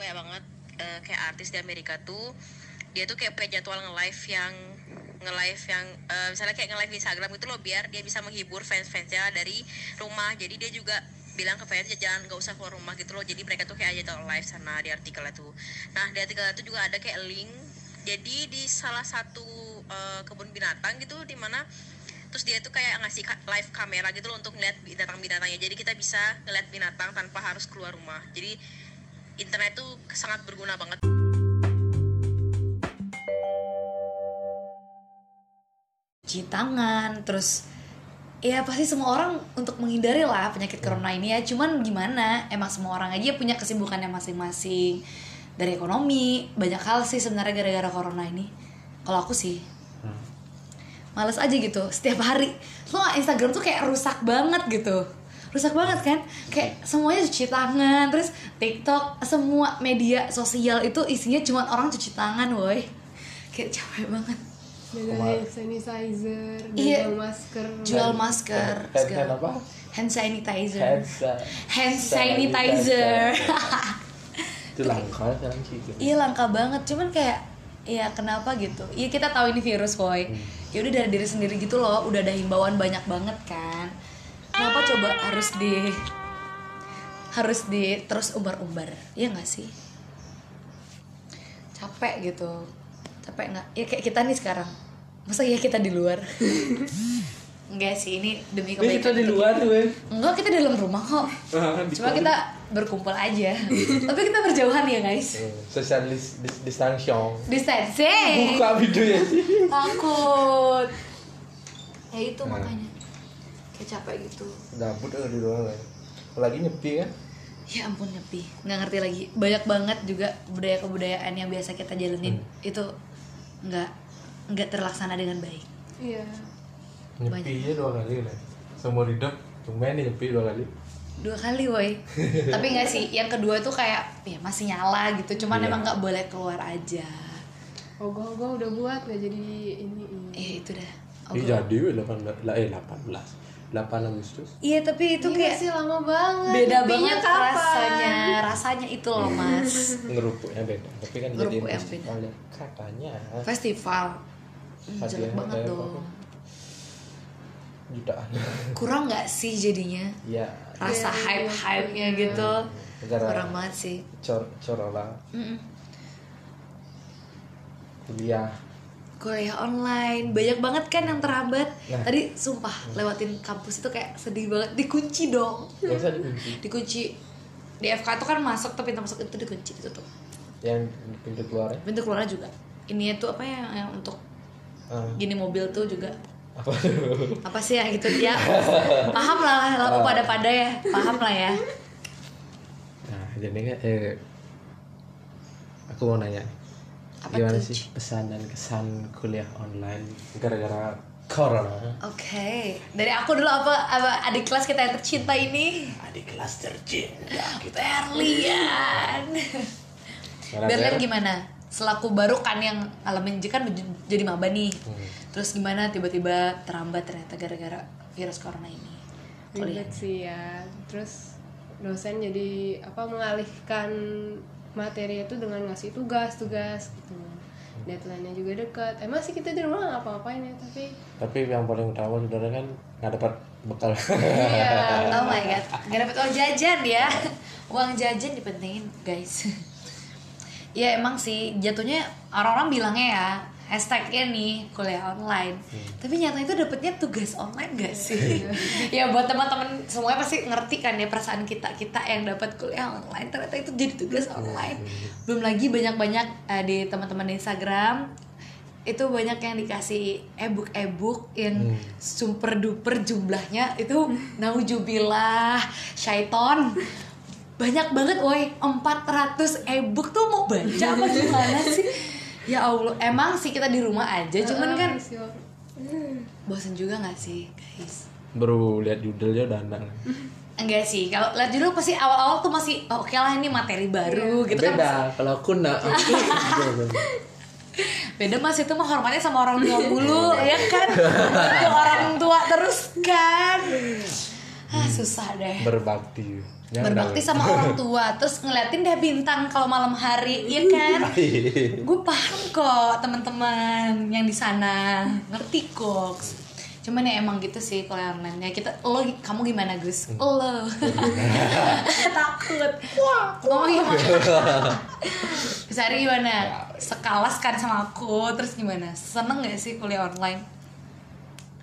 kayak banget eh, kayak artis di Amerika tuh dia tuh kayak punya jadwal nge-live yang nge-live yang eh, misalnya kayak nge-live Instagram itu loh biar dia bisa menghibur fans-fansnya dari rumah. Jadi dia juga bilang ke fansnya jangan nggak usah keluar rumah gitu loh. Jadi mereka tuh kayak jadwal live sana di artikel itu nah di artikel itu juga ada kayak link. Jadi di salah satu eh, kebun binatang gitu di mana terus dia tuh kayak ngasih live kamera gitu loh untuk ngeliat binatang-binatangnya jadi kita bisa ngeliat binatang tanpa harus keluar rumah. Jadi internet tuh sangat berguna banget. Cuci tangan terus ya pasti semua orang untuk menghindari lah penyakit corona ini ya. Cuman gimana? Emang semua orang aja punya kesibukannya masing-masing. Dari ekonomi banyak hal sih sebenarnya gara-gara corona ini. Kalau aku sih males aja gitu setiap hari. Lo Instagram tuh kayak rusak banget gitu rusak banget kan? Kayak semuanya cuci tangan terus TikTok semua media sosial itu isinya cuma orang cuci tangan woi. Kayak capek banget. Kemar- hand sanitizer, Iya. dagang masker. jual masker hand, hand segala. apa? hand sanitizer. Hand, sa- hand sanitizer. itu langka sekarang sih gitu. iya langka banget. Cuman kayak ya kenapa gitu? Iya kita tahu ini virus boy ya udah dari diri sendiri gitu loh. Udah ada himbauan banyak banget kan kenapa coba harus di harus di terus umbar-umbar ya nggak sih? Capek gitu. Capek nggak? Ya kayak kita nih sekarang. Masa ya kita di luar? Enggak sih ini demi kebaikan kita di luar tuh kan enggak kita di dalam rumah kok. Cuma kita berkumpul aja. Tapi kita berjauhan ya guys. Social dis, dis, distancing distancing. Buka videonya takut. Ya itu Nah. makanya kayak capek gitu. Gabut aja di ruangan kan apalagi nyepi kan ya ampun nyepi. Nggak ngerti lagi. Banyak banget juga budaya kebudayaan yang biasa kita jalanin. Itu nggak nggak terlaksana dengan baik. Iya. nyepi aja dua kali lah seumur hidup nih nyepi dua kali. Dua kali woi tapi nggak sih yang kedua itu kayak ya masih nyala gitu. Cuman Iya. emang nggak boleh keluar aja. Ogah-ogah udah buat nggak jadi ini. ini. eh itu dah. Ini Oke. jadi weh, 18 lah eh 18 8 Agustus. Iya tapi itu Iya kayak sih lama banget. beda Nyepinya banget kapan? rasanya. Rasanya itu loh mas. Ngerupuknya beda tapi kan jadi festival ya. katanya. Festival. Hmm, jelek Hadiahnya banget dong. Jutaan. Kurang nggak sih jadinya? Ya rasa Iya, hype hype nya gitu. Negara- kurang banget sih. Cor corola Mm-mm. kuliah kuliah online. Banyak banget kan yang terhambat. Nah. tadi sumpah lewatin kampus itu kayak sedih banget. Dikunci dong. Dikunci. Dikunci. Di FK itu kan masuk tuh pintu masuk itu dikunci ditutup. Yang pintu keluar pintu keluarnya juga. Ini tuh apa ya yang untuk ah, gini mobil tuh juga. Apa? Apa sih ya gitu ya paham lah lalu pada pada ya. Paham lah ya. Nah jadi eh aku mau nanya Apa gimana tuh, sih pesan dan kesan kuliah online gara-gara corona? Oke dari aku dulu apa, apa adik kelas kita yang tercinta ini? Adik kelas tercinta kita. Berlian. Berlian gimana? Selaku baru kan yang ngalamin kan jadi maba nih. Hmm. terus gimana tiba-tiba terambat ternyata gara-gara virus corona ini? Kuliah. Ribet sih ya. Terus dosen jadi apa mengalihkan materi itu dengan ngasih tugas-tugas gitu. Deadline-nya juga dekat. Emang sih kita di rumah nggak ngapa-ngapain ya, tapi tapi yang paling utama saudara kan nggak dapat bekal iya. Oh my god, gak dapet uang jajan ya Uang jajan dipentingin guys Ya emang sih jatuhnya orang-orang bilangnya ya Hashtagnya nih kuliah online. Tapi nyatanya itu dapetnya tugas online gak sih? ya buat teman-teman semuanya pasti ngerti kan ya perasaan kita Kita yang dapat kuliah online. Ternyata itu jadi tugas online. Belum lagi banyak-banyak eh, di teman-teman di Instagram itu banyak yang dikasih ebook ebook yang super duper jumlahnya itu naujubillah syaiton. Banyak banget woi. 400 ebook tuh mau baca apa gimana sih ya allah emang sih kita di rumah aja cuman kan bosen juga nggak sih guys? Baru lihat judulnya udah enggak sih kalau lihat dulu pasti awal-awal tuh masih oh, oke lah ini materi baru gitu kan beda kalau aku nak beda mas itu mah hormatnya sama orang tua mulu ya kan? Ke orang tua terus kan? Ah susah deh. Berbakti Ya, berbakti sama orang tua terus ngeliatin deh bintang kalau malam hari iya kan? Gue paham kok teman-teman yang di sana. Ngerti kok. Cuman ya emang gitu sih kalau yang online ya kita lo kamu gimana Gus? Lo. Takut. Kamu gimana Sari gimana? Sekalas kan sama aku. Terus gimana? Seneng gak sih kuliah online?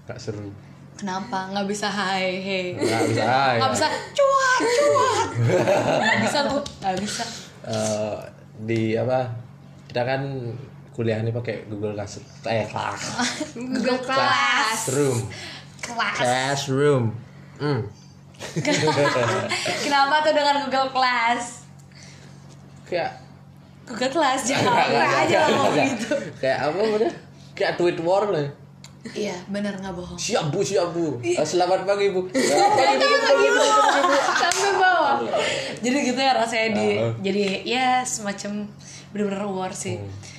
Gak seru. Kenapa nggak bisa hai hey Gak bisa. ya. nggak bisa cuat cuat nggak bisa tuh nggak bisa Eh, di apa? Kita kan kuliah ini pakai Google Class eh kelas Google Class Classroom. kelas Classroom. Hmm. kenapa tuh dengan Google Class Kayak Google Class jangan aja ngomong gitu Kayak apa namanya? Kayak tweet war lah. Iya bener nggak bohong Siap bu, siap bu. Iya. Eh, Selamat pagi bu. Selamat pagi bu. sampai bawah jadi gitu ya rasanya di jadi ya semacam bener-bener war sih Hmm.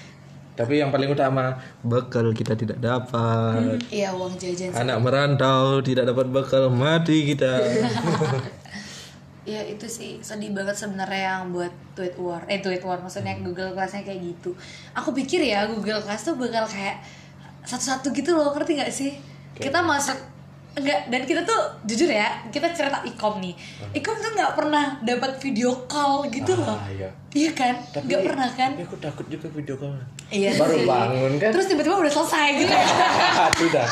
Tapi yang paling utama bekal kita tidak dapat. iya uang jajan sih. Anak merantau tidak dapat bekal mati kita. ya itu sih sedih banget sebenarnya yang buat tweet war eh tweet war maksudnya Google Classnya kayak gitu aku pikir ya Google Class tuh bakal kayak satu-satu gitu loh ngerti nggak sih kita masuk enggak dan kita tuh jujur ya kita cerita ikom nih ikom tuh nggak pernah dapat video call gitu loh Ah, iya. iya kan nggak pernah kan Tapi aku takut juga video call. iya Baru sih. bangun kan? terus tiba-tiba udah selesai gitu Sudah.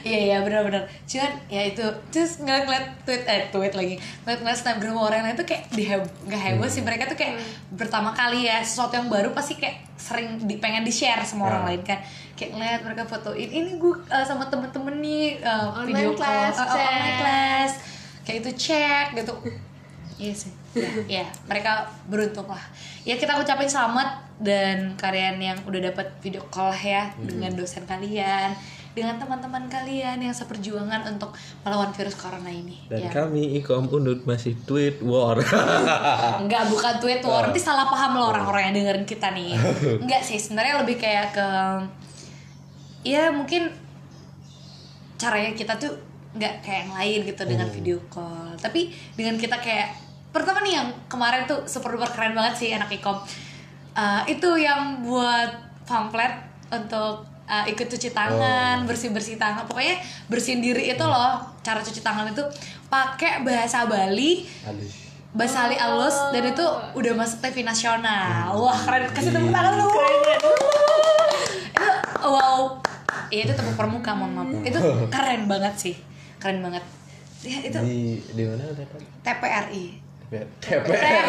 Iya iya benar-benar. Cuman ya itu terus ngeliat ngeliat tweet eh tweet lagi ngeliat ngeliat snapgram orang lain tuh kayak di nggak heboh sih mereka tuh kayak pertama kali ya sesuatu yang baru pasti kayak sering di, pengen di share sama orang Ah. lain kan kayak ngeliat mereka fotoin ini gue uh, sama temen-temen nih uh, Online video class, call uh, uh, chat. online class kayak itu cek gitu Iya sih, ya, ya mereka beruntung lah. Ya kita ucapin selamat dan kalian yang udah dapat video call ya dengan dosen kalian, dengan teman-teman kalian yang seperjuangan untuk melawan virus corona ini. Dan ya. kami Ikom Unut masih tweet war. Enggak bukan tweet war, nanti salah paham loh orang-orang yang dengerin kita nih. Enggak sih, sebenarnya lebih kayak ke ya mungkin caranya kita tuh nggak kayak yang lain gitu dengan video call. Tapi dengan kita kayak pertama nih yang kemarin tuh super duper keren banget sih anak ikom. Eh, itu yang buat pamflet untuk eh, ikut cuci tangan, bersih-bersih tangan. Pokoknya bersihin diri itu loh. Cara cuci tangan itu pakai bahasa Bali Halus. Basali Alus dan itu udah masuk TV nasional. Wah keren kasih tepuk tangan lu. Itu wow. Iya itu tepuk permuka mohon maaf. Itu keren banget sih. Keren banget. Ya itu Di di mana kan? TPRI. TPR.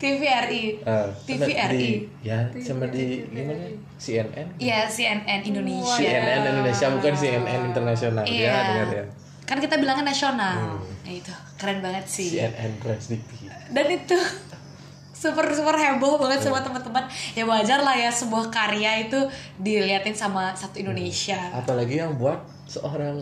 TVRI. Ah, TVRI. Ya, sama di gimana? CNN. Iya CNN Indonesia. CNN Indonesia bukan CNN internasional. Iya. Ya, dengar ya. Kan kita bilangnya nasional. Nah, itu keren banget sih. CNN Trans TV. dan itu super super heboh banget sama teman-teman. Ya wajar lah ya sebuah karya itu diliatin sama satu Indonesia. Apalagi yang buat seorang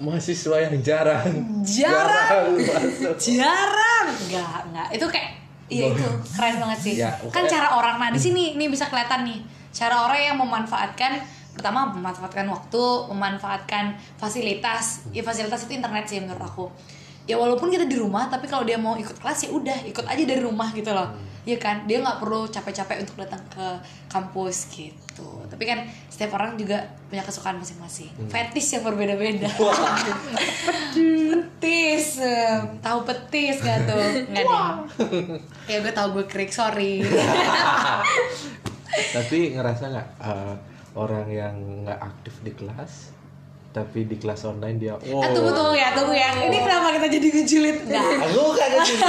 mahasiswa yang jarang. Jarang. masuk. jarang. Nggak nggak. Itu kayak iya itu keren banget sih. Ya, kan cara orang nah di sini nih bisa kelihatan nih. Cara orang yang memanfaatkan pertama memanfaatkan waktu memanfaatkan fasilitas. Ya fasilitas itu internet sih menurut aku ya walaupun kita di rumah tapi kalau dia mau ikut kelas ya udah ikut aja dari rumah gitu loh. Iya kan? Dia nggak perlu capek-capek untuk datang ke kampus gitu. Tapi kan setiap orang juga punya kesukaan masing-masing. Fetish yang berbeda-beda. Petis tahu petis gak tuh? Nggak deh ya gue tahu gue krik sorry. Tapi ngerasa nggak eh, orang yang nggak aktif di kelas, tapi di kelas online dia. Oh. ah, tunggu tunggu ya tunggu ya ini kenapa kita jadi ngejulit enggak Aku kagak gitu.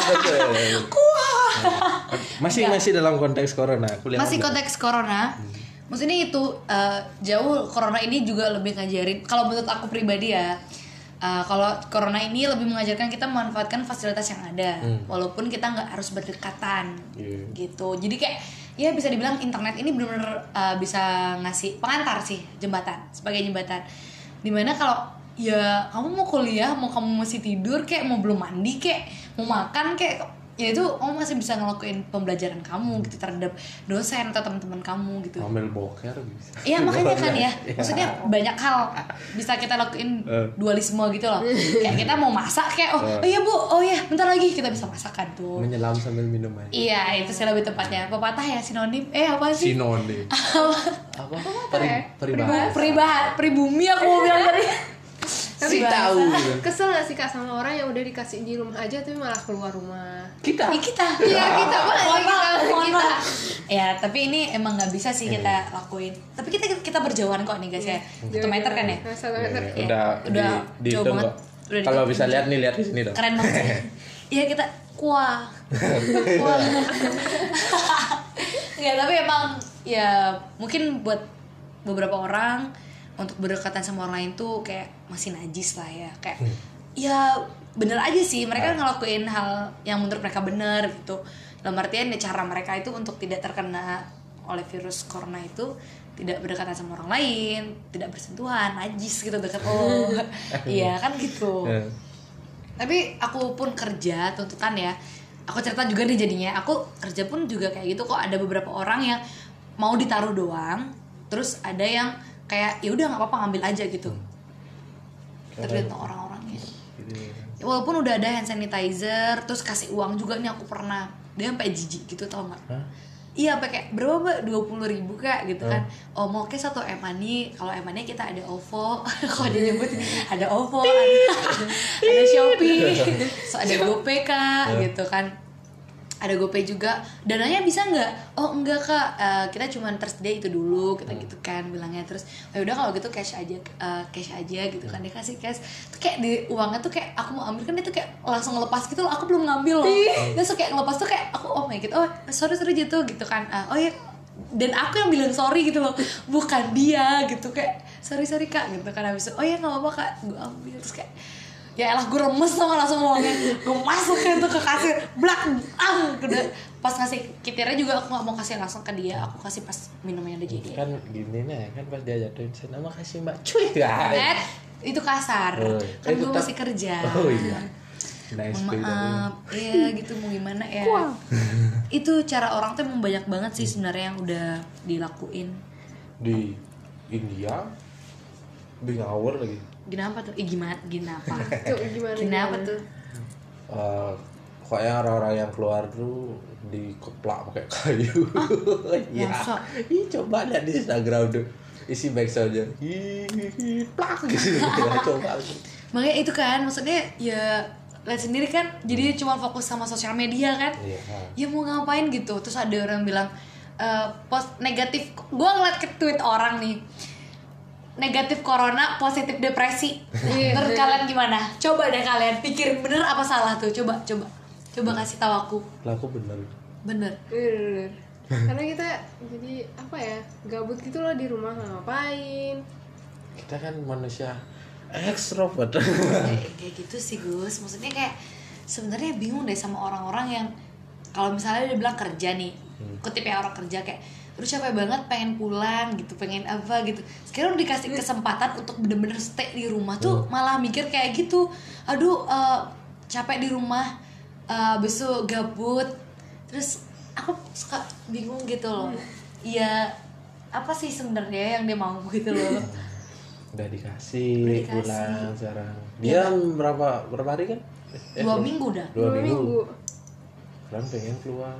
betul. Masih masih dalam konteks corona. Kuliah masih online. konteks corona maksudnya itu eh, jauh corona ini juga lebih ngajarin kalau menurut aku pribadi ya eh, kalau corona ini lebih mengajarkan kita memanfaatkan fasilitas yang ada walaupun kita nggak harus berdekatan Iya. gitu jadi kayak ya bisa dibilang internet ini benar-benar eh, bisa ngasih pengantar sih jembatan sebagai jembatan di mana kalau ya kamu mau kuliah mau kamu masih tidur kayak mau belum mandi kayak mau makan kayak ya itu kamu masih bisa ngelakuin pembelajaran kamu gitu terhadap dosen atau teman-teman kamu gitu Ambil boker bisa. Iya makanya kan ya, Iya. maksudnya banyak hal bisa kita lakuin Eh. dualisme gitu loh. Kayak kita mau masak kayak oh, oh iya bu, oh iya bentar lagi kita bisa masakan tuh. Menyelam sambil minum air. Iya itu sih lebih tepatnya. Pepatah ya sinonim. Eh apa sih? Sinonim. Apa? Peri, ya? peribahasa. Peribahasa, pribumi aku mau bilang tadi. Si tahu kesel gak sih kak sama orang yang udah dikasih di rumah aja tapi malah keluar rumah Kita. Ih, kita. Iya, kita, boleh, kita. Ya tapi ini emang nggak bisa sih kita lakuin. Tapi kita kita berjauhan kok nih guys ya. Satu meter kan ya. Nah, satu meter Iya. Udah, Udah di, jauh banget. Kalau bisa lihat nih, lihat di sini dong. keren banget. Iya kita kuah. kuah. Enggak, tapi emang ya mungkin buat beberapa orang untuk berdekatan sama orang lain tuh kayak masih najis lah ya. Kayak ya bener aja sih mereka ngelakuin hal yang menurut mereka bener gitu. Dalam artian ya cara mereka itu untuk tidak terkena oleh virus corona itu tidak berdekatan sama orang lain, tidak bersentuhan, najis gitu dekat lo. Iya kan gitu. Eh, tapi aku pun kerja tuntutan ya. Aku cerita juga nih jadinya. Aku kerja pun juga kayak gitu kok. Ada beberapa orang yang mau ditaruh doang terus ada yang kayak ya udah nggak apa-apa ngambil aja gitu. Tergantung orang-orangnya. gitu. Ya, walaupun udah ada hand sanitizer terus kasih uang juga nih aku pernah. Dia sampai jijik gitu tau nggak? Iya pakai berapa mbak? Dua puluh ribu kak gitu kan. Oh mau ke satu emani Kalau emani kita ada OVO. Kalau dia nyebut ada OVO Ada, ada Shopee. So, Ada GoPay kak gitu kan ada GoPay juga. Dananya bisa nggak? Oh enggak kak. Eh, kita cuma tersedia itu dulu kita gitu kan bilangnya. Terus oh udah kalau gitu cash aja eh, cash aja gitu kan. Dia kasih cash. Tuh kayak di uangnya tuh kayak aku mau ambil kan dia tuh kayak langsung ngelepas gitu loh. Aku belum ngambil loh. Dia tuh kayak ngelepas tuh kayak aku oh my god oh sorry sorry gitu gitu kan. Ah, oh ya dan aku yang bilang sorry gitu loh. Bukan dia gitu kayak sorry sorry kak gitu kan. Habis itu oh ya nggak apa-apa kak. Gue ambil. Terus kayak ya elah gue remes sama langsung uangnya gue masukin tuh ke kasir blak ah udah pas ngasih kitirnya juga aku nggak mau kasih langsung ke dia aku kasih pas minumnya udah jadi. Kan gini nih, kan pas dia jatuhin saya nama kasih mbak cuy? Kan. Net, itu kasar. Oh, kan eh, gue masih kerja. Oh iya. Nice maaf. Ya gitu mau gimana ya? Itu cara orang tuh emang banyak banget sih sebenarnya yang udah dilakuin. Di India Big hour lagi. Gimana tuh eh, gimana gimana Tuh, gimana gimana gimana? tuh Eh, pokoknya orang-orang yang keluar tuh dikeplak pakai kayu. Iya. masa? Ih, coba lihat di Instagram tuh. Isi backsoundnya. Ih, plak gitu. coba. makanya itu kan maksudnya ya lihat sendiri kan jadi cuma fokus sama sosial media kan Iya. ya mau ngapain gitu terus ada orang bilang eh, post negatif gue ngeliat ke tweet orang nih negatif corona positif depresi. Menurut kalian gimana? Coba deh kalian pikir bener apa salah tuh? Coba coba. Coba kasih tahu aku. Lah aku bener. bener. Karena kita jadi apa ya gabut gitu loh di rumah ngapain. Kita kan manusia ekstrovert. kayak, kayak gitu sih Gus. Maksudnya kayak sebenarnya bingung deh sama orang-orang yang kalau misalnya dia bilang kerja nih kutip ya orang kerja kayak aduh capek banget pengen pulang gitu pengen apa gitu sekarang udah dikasih kesempatan untuk bener-bener stay di rumah tuh malah mikir kayak gitu aduh eh, capek di rumah eh, besok gabut terus aku suka bingung gitu loh iya apa sih sebenarnya yang dia mau gitu loh Udah dikasih, Udah dikasih. pulang sekarang. Dia berapa berapa hari kan? Eh, dua minggu dah Dua, dua minggu. minggu Kan pengen keluar.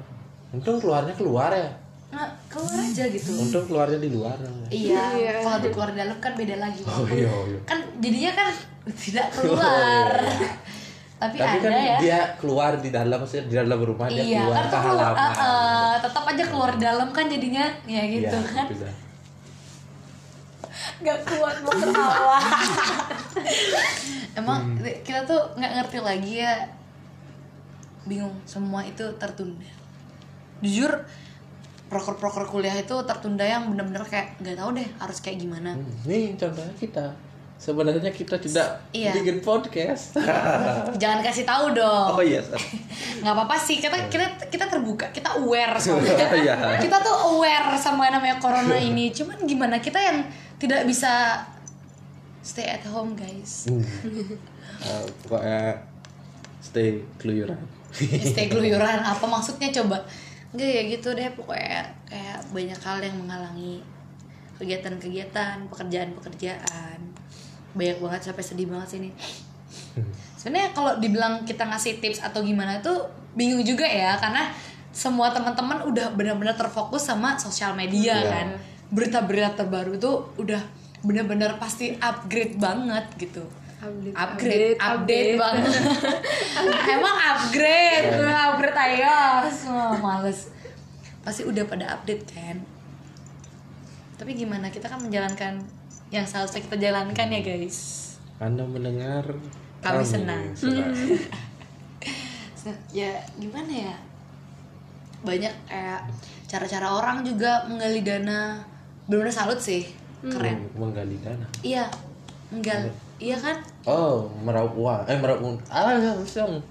Untung keluarnya keluar ya. Nah, keluar aja gitu Untung keluarnya di luar. Iya, Iya. kalau di keluar dalam kan beda lagi. Oh, iya, iya. Kan jadinya kan tidak keluar. Tapi, Tapi ada kan ya. dia keluar di dalam maksudnya di dalam rumah dia iya, keluar kan ke halaman. eh, eh, tetap aja keluar dalam kan jadinya ya gitu Iya, kan. bisa. Gak kuat mau ketawa. Emang kita tuh nggak ngerti lagi ya. Bingung, semua itu tertunda. Jujur proker-proker kuliah itu tertunda yang bener-bener kayak nggak tahu deh harus kayak gimana. Hmm, Nih contohnya kita. Sebenarnya kita tidak Iya. bikin podcast. Jangan kasih tahu dong. oh iya. sorry. nggak apa-apa sih kita kita kita terbuka kita aware soalnya Iya. kita tuh aware sama yang namanya corona ini cuman gimana kita yang tidak bisa stay at home guys Hmm. Eh, pokoknya stay keluyuran. stay keluyuran apa maksudnya coba enggak ya gitu deh pokoknya kayak banyak hal yang menghalangi kegiatan-kegiatan pekerjaan-pekerjaan. Banyak banget sampai sedih banget sih ini. Sebenarnya kalau dibilang kita ngasih tips atau gimana tuh bingung juga ya karena semua teman-teman udah benar-benar terfokus sama sosial media Iya. kan. Berita-berita terbaru tuh udah benar-benar pasti upgrade banget gitu Update, upgrade update, update. banget. Emang upgrade? Upgrade ayo. Semua males. Pasti udah pada update kan? Tapi gimana? Kita kan menjalankan yang seharusnya kita jalankan ya guys. Anda mendengar Kami senang. senang. Se- ya gimana ya? Banyak kayak cara-cara orang juga menggali dana. Benar-benar salut sih. Keren. menggali dana? Iya menggali iya kan? Oh meraup uang. Eh meraup uang ah langsung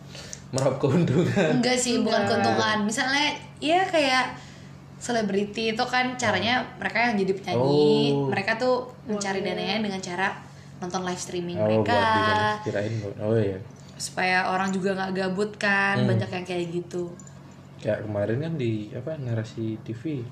meraup keuntungan. Enggak sih bukan keuntungan. Misalnya iya kayak selebriti itu kan caranya mereka yang jadi penyanyi. Oh. mereka tuh mencari dananya dengan cara nonton live streaming oh mereka. buat kirain oh iya. Supaya orang juga nggak gabut kan Hmm. banyak yang kayak gitu. Kayak kemarin kan di apa narasi TV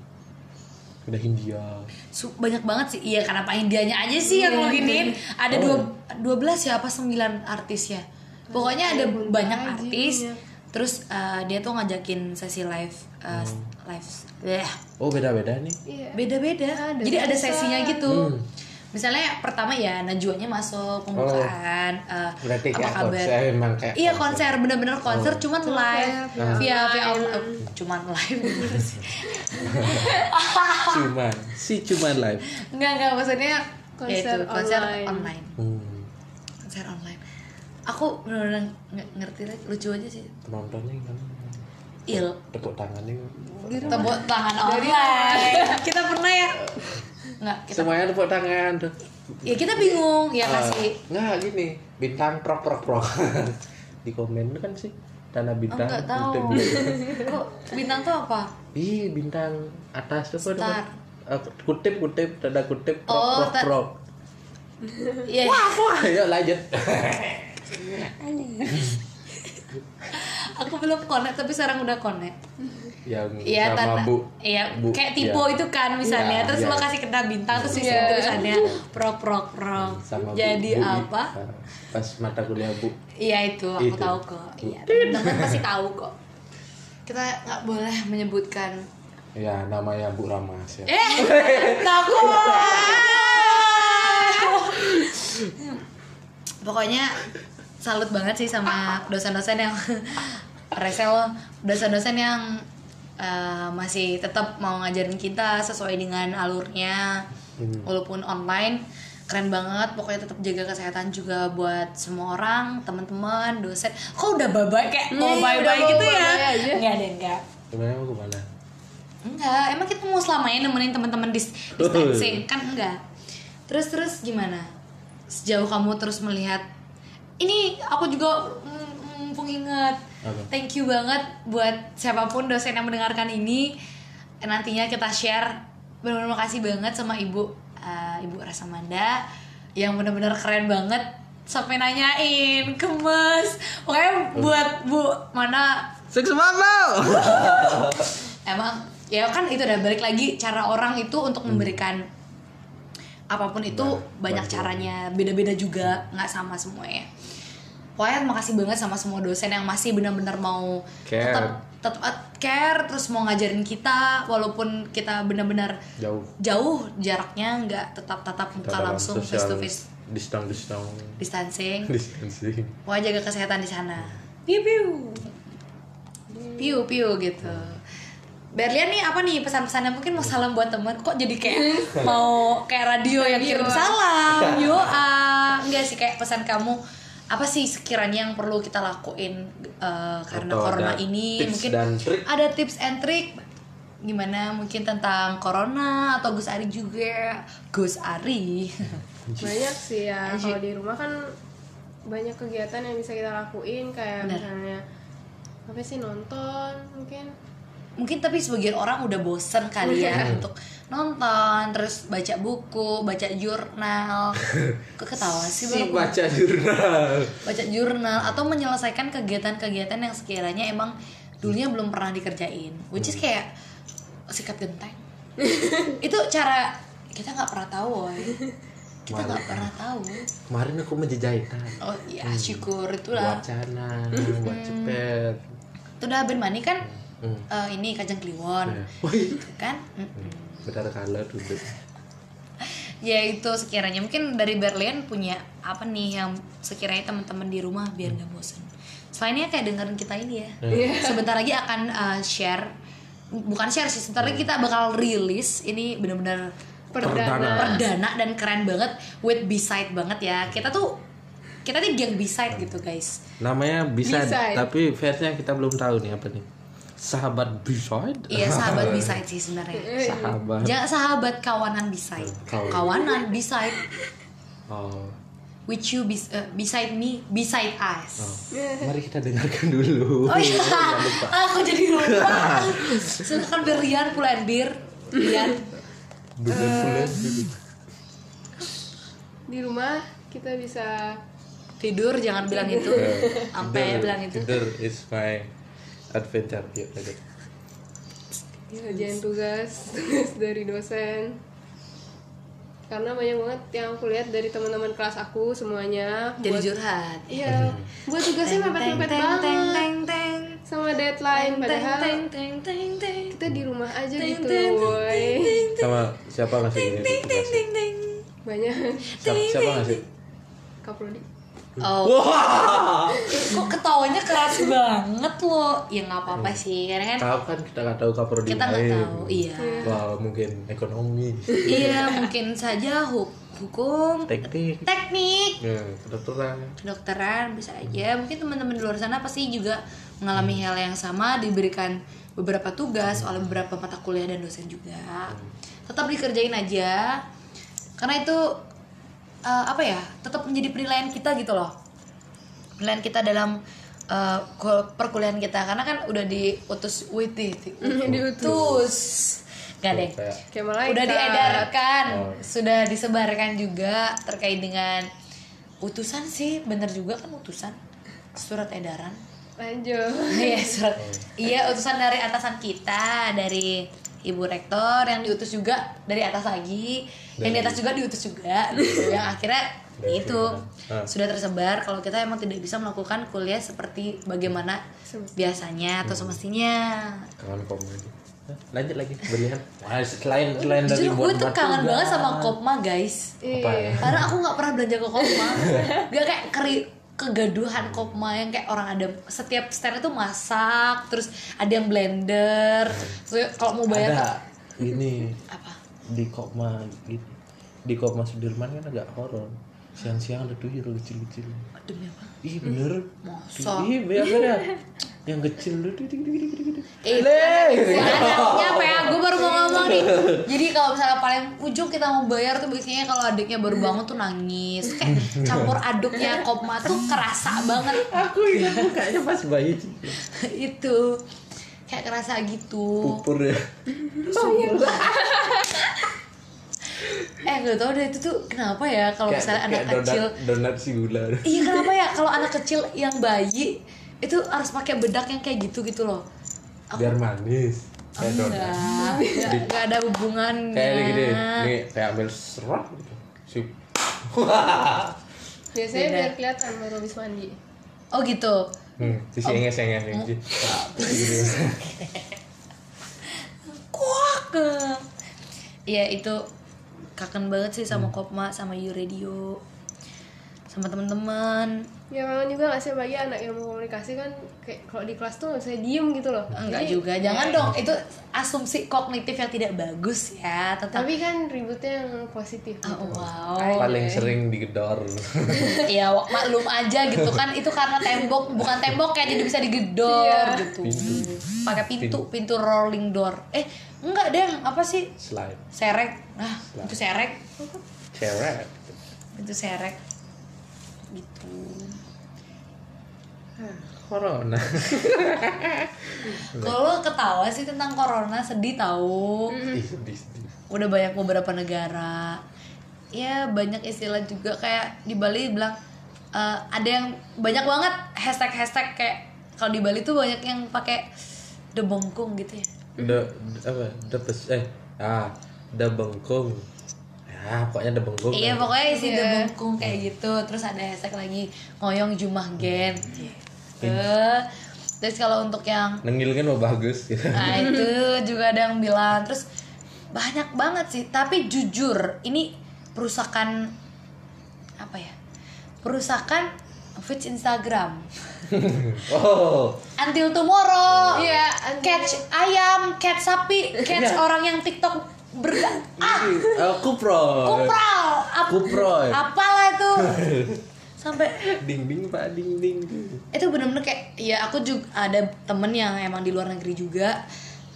udah Hindia Su- banyak banget sih. Iya karena Pak Indianya aja sih yang loginin ada dua dua belas ya apa sembilan artis ya? Pokoknya ada banyak artis. terus uh, dia tuh ngajakin sesi live uh, live Bleh. oh beda beda nih. Iya. beda-beda. Ada jadi ada sesinya gitu. Hmm. Misalnya pertama ya Najwanya masuk pembukaan uh, berarti apa kayak kabar konser emang kayak Iya konser bener-bener konser cuman live via via via on- eh, cuman live gimana sih? cuman si cuman live Enggak enggak maksudnya Konser ya itu, konser online. online. hmm. Konser online. Aku benar-benar nggak ngerti lagi lucu aja sih. penontonnya gimana Il tepuk tangannya tepuk tangan online. kita pernah ya? Enggak, kita semuanya tepuk tangan tuh ya kita bingung ya Ah, kasih nggak gini bintang prok prok prok di komen kan sih tanda Oh, bintang enggak tahu. kutip. Kok bintang tuh apa? ih bintang atas tuh Star. Eh, kutip kutip tanda kutip prok Oh, prok prok Iya. wah ayo lanjut Aku belum connect tapi sekarang udah connect. Yang Iya sama tanda, bu iya Bu, kayak tipe itu kan misalnya, Iya, terus iya. lo kasih kena bintang terus situ tulisannya prok prok prok. sama Bu- Jadi Bu- apa? Ah, pas mata kuliah bu Iya itu aku Itu. tahu kok. Iya teman-teman pasti tahu kok. Kita nggak boleh menyebutkan. ya namanya bu Ramas ya Eh takut. Pokoknya salut banget sih sama dosen-dosen yang resel dosen-dosen yang eh, masih tetap mau ngajarin kita sesuai dengan alurnya. Hmm. walaupun online keren banget. Pokoknya tetap jaga kesehatan juga buat semua orang teman-teman dosen. Kok udah bye kayak mau bye bye mau gitu ya? enggak deh enggak. Sebenarnya mau ke mana? Enggak emang kita mau selamanya nemenin teman-teman dis distancing? Kan enggak. Terus terus gimana? Sejauh kamu terus melihat ini aku juga mm, mumpung ingat. Apa? Thank you banget buat siapa pun dosen yang mendengarkan ini. Nantinya kita share. Benar-benar makasih banget sama ibu eh, ibu Rasamanda yang benar-benar keren banget. Sampai nanyain kemes pokoknya buat bu mana. Seks lo emang ya kan itu udah balik lagi cara orang itu untuk memberikan apa pun itu Nah, banyak bantuan. caranya. Beda-beda juga nggak sama semuanya pokoknya makasih banget sama semua dosen yang masih benar-benar mau Care. tetap tetap care terus mau ngajarin kita walaupun kita benar-benar jauh. jauh jaraknya nggak tetap tatap muka langsung face to face distance distance. Distancing. Distancing. Pokoknya jaga kesehatan di sana. Piu piu. Piu piu gitu. Berlian nih apa nih pesan-pesannya? Mungkin mau salam buat temen. Kok jadi kayak mau kayak radio yang kirim salam? Yo ah. Enggak sih kayak pesan kamu apa sih sekiranya yang perlu kita lakuin eh, karena Atau corona ada ini? tips mungkin dan trik? ada tips and trick. Gimana mungkin tentang corona atau Gus Ari juga? Gus Ari. Banyak sih ya kalau di rumah kan banyak kegiatan yang bisa kita lakuin kayak Bener. misalnya apa sih nonton mungkin mungkin tapi sebagian orang udah bosen kali ya untuk nonton terus baca buku baca jurnal. Kok ketawa sih si Bang? baca jurnal. Baca jurnal atau menyelesaikan kegiatan-kegiatan yang sekiranya emang dulunya belum pernah dikerjain. Which is kayak sikat genteng. Itu cara kita nggak pernah tahu woy. Kita nggak pernah tahu. Kemarin aku menjejahitan. Oh ya syukur itulah. Wacana buat cepet. Itu udah Ben Mani kan Hmm. eh, ini kajang kliwon. Nah, Wih, kan? Mm-mm. benar kalah duduk ya itu sekiranya. Mungkin dari Berlin punya apa nih yang sekiranya teman-teman di rumah biar nggak bosan selainnya kayak dengerin kita ini ya. Sebentar lagi akan uh, share. Bukan share sih sebentar lagi kita bakal rilis ini bener-bener Perdana. perdana. Dan keren banget with B-side banget ya. Kita tuh kita tuh geng B-side gitu guys. Namanya bisa Beside. tapi versinya kita belum tahu nih apa nih sahabat beside iya sahabat B-side sih sebenarnya. Sahabat. Jangan sahabat kawanan B-side. Kawan. kawanan B-side. Oh. Which you bes- uh, beside me beside us. Oh, mari kita dengarkan dulu. Oh iya, aku jadi lupa. Silakan Berlian Pulen Bir. Bulan-bulan di rumah kita bisa tidur jangan bilang itu. Sampai bilang itu. tidur is my adventure yuk lanjut ngerjain tugas tugas dari dosen. Karena banyak banget yang aku lihat dari teman-teman kelas aku semuanya Jadi buat- curhat. iya buat tugasnya mepet-mepet banget. teng teng. sama deadline padahal teng teng teng teng. kita di rumah aja Teng, gitu teng, boy sama siapa ngasih ini tugasnya? Teng teng. banyak. Siapa, siapa ngasih? kaprodi Oh, kok ketawanya keras banget lo? Ya nggak apa-apa sih, karena kan tahu kan kita nggak tahu kapan kita nggak tahu. Iya. Wah, mungkin ekonomi. Iya, mungkin saja hu- hukum, teknik. teknik, ya, kedokteran. Kedokteran bisa aja. Mungkin teman-teman di luar sana pasti juga mengalami hal yang sama diberikan beberapa tugas oleh beberapa mata kuliah dan dosen juga. Tetap dikerjain aja. Karena itu eh, apa ya tetap menjadi penilaian kita gitu loh. Penilaian kita dalam eh, kul- perkuliahan kita. Karena kan udah diutus wait di, diutus. Gak deh. Kayak udah diedarkan Oh. sudah disebarkan juga terkait dengan utusan sih. Bener juga kan utusan? Surat edaran. Lanjut. Iya surat. Iya utusan dari atasan kita dari ibu rektor yang diutus juga dari atas lagi yang di atas juga diutus juga. Gitu. yang akhirnya Dari itu Ah. sudah tersebar kalau kita emang tidak bisa melakukan kuliah seperti bagaimana biasanya atau semestinya. Kangen Hah, lanjut lagi berlian. Wah, selain selain dari Jujur gue tuh buat kangen banget sama Kopma guys. Apa? Ya Karena aku gak pernah belanja ke Kopma. Gak kayak keri kegaduhan Kopma yang kayak orang ada setiap stand itu masak terus ada yang blender terus kalau mau bayar ada ini apa? di Kopma gitu di Kopma Sudirman kan agak horor. Siang-siang ada tuyul kecil-kecil. Demi apa? Ih bener. Masa? ih ada yang kecil gede Eh, apa ya? Gue baru mau ngomong nih. Jadi kalau misalnya paling ujung kita mau bayar tuh biasanya kalau adiknya baru bangun tuh nangis. Kayak campur aduknya kopma tuh kerasa banget. aku ingat mukanya pas bayi itu kayak kerasa gitu. pupur ya Eh gak tau deh itu tuh kenapa ya kalau misalnya anak donat, kecil donat si gula Iya kenapa ya kalau anak kecil yang bayi itu harus pakai bedak yang kayak gitu gitu loh. biar manis. Kayak donat. Enggak, enggak, enggak ada hubungannya. kayak ini gini nih kayak ambil serat gitu. Si biasanya Beda. biar kelihatan baru habis mandi. Oh gitu. hmm, si enges enges gitu Kuak. Iya itu kangen banget sih sama Kopma sama You Radio sama teman-teman. Ya kangen juga gak sih bagi anak ilmu komunikasi kan kayak kalau di kelas tuh nggak bisa diem gitu loh. Enggak Jadi- juga. Jangan dong itu asumsi kognitif yang tidak bagus ya tetap. Tapi kan ributnya yang positif gitu. Oh, wow. Paling sering digedor. Ya wak- maklum aja gitu kan itu karena tembok bukan tembok ya jadi bisa digedor Iya. gitu. Pintu. pakai pintu pintu. rolling door. Eh enggak deh apa sih? Slide. Serek. Nah itu serek. Cewek itu serek gitu corona Kalau ketawa sih tentang corona sedih tahu. Ih, sedih, sedih. Udah banyak beberapa negara. Ya banyak istilah juga kayak di Bali bilang eh, ada yang banyak banget hashtag hashtag kayak kalau di Bali tuh banyak yang pakai debongkung gitu ya. udah apa udah pes eh ah udah bengkung ya pokoknya udah bengkung Iya kan. pokoknya isi Iya. debongkung kayak gitu. Terus ada hashtag lagi ngoyong jumah gen. Gitu. Terus kalau untuk yang nengil kan mau bagus gitu. Nah itu juga ada yang bilang Terus banyak banget sih Tapi jujur ini perusakan Apa ya Perusakan feeds Instagram oh Until tomorrow Iya, until- Catch ayam Catch sapi Catch Iya. orang yang tiktok berga Ah. Ini uh, kupro kupral Ap- Kuproy. Apalah itu. Sampai ding ding pak. Ding ding itu bener-bener kayak ya aku juga ada temen yang emang di luar negeri juga.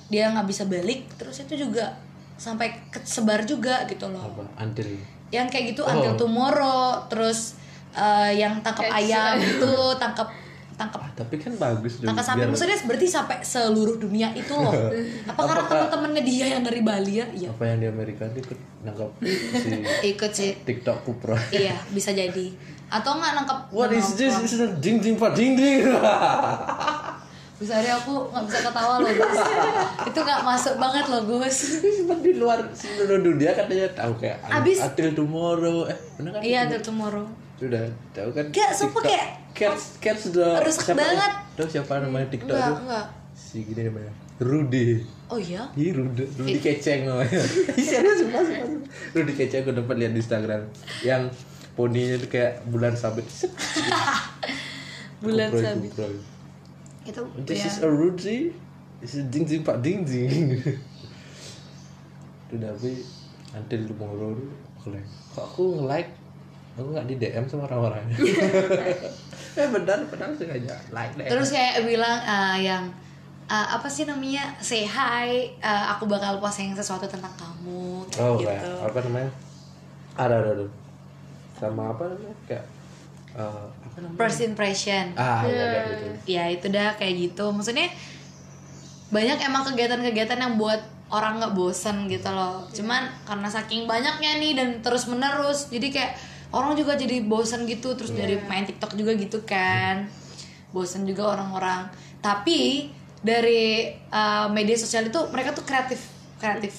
Dia nggak bisa balik. Terus itu juga sampai kesebar juga gitu loh. Apa? Antil yang kayak gitu Oh. until tomorrow. Terus eh, yang tangkap ayam. itu tangkap tangkap ah, tapi kan bagus dong tangkap sapi biar- maksudnya berarti sampai seluruh dunia itu loh. Apa karena teman-temannya dia yang dari Bali ya? Iya. Apa yang di Amerika itu ikut nangkap si ikut sih. TikTok kupro iya bisa jadi. Atau nggak nangkap What is nangkap- this? This is a ding ding pak ding ding. bisa hari aku nggak bisa ketawa loh Gus itu nggak masuk banget loh Gus di luar seluruh dunia katanya tahu kayak Abis- until tomorrow. Eh, benar kan? iya until tomorrow Sudah tahu kan? Gak, sumpah kayak- cats cats udah Rusak banget. Tahu siapa namanya TikTok enggak itu? enggak Si gini namanya. Rudy. oh iya Ih, Rudy, Rudy keceng namanya. Serius, sumpah. Rudy keceng aku dapat lihat di Instagram. Yang poninya itu kayak bulan sabit. Bulan sabit. Itu This ya is a Rudy. This is ding ding pak ding ding. Udah tapi until tomorrow tuh aku like, kok aku nge-like aku nggak di DM sama orang-orang. eh benar benar sengaja like deh. terus kayak bilang eh, yang eh, apa sih namanya say hi eh, aku bakal posting sesuatu tentang kamu oh gitu kayak apa namanya? Ada ada ada. Sama apa namanya? Kayak namanya? First impression. Ah, iya Iya. kayak gitu. ya itu dah kayak gitu. Maksudnya banyak emang kegiatan-kegiatan yang buat orang nggak bosen gitu loh. Cuman karena saking banyaknya nih dan terus menerus jadi kayak orang juga jadi bosen gitu. Terus dari main TikTok juga gitu kan. Bosen juga orang-orang. Tapi dari uh, media sosial itu mereka tuh kreatif kreatif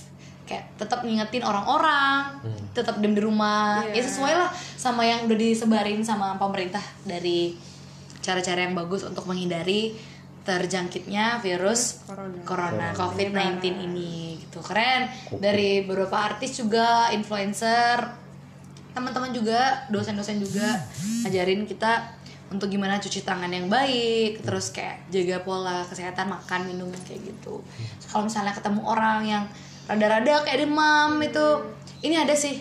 kayak tetap ngingetin orang-orang tetap diam di rumah. Ya Iya. sesuai lah sama yang udah disebarin sama pemerintah dari cara-cara yang bagus untuk menghindari terjangkitnya virus Corona. corona COVID-19 ini gitu. Keren. Dari beberapa artis juga influencer teman-teman juga dosen-dosen juga ngajarin kita untuk gimana cuci tangan yang baik terus kayak jaga pola kesehatan makan minum kayak gitu. Kalau misalnya ketemu orang yang rada-rada kayak demam itu. Ini ada sih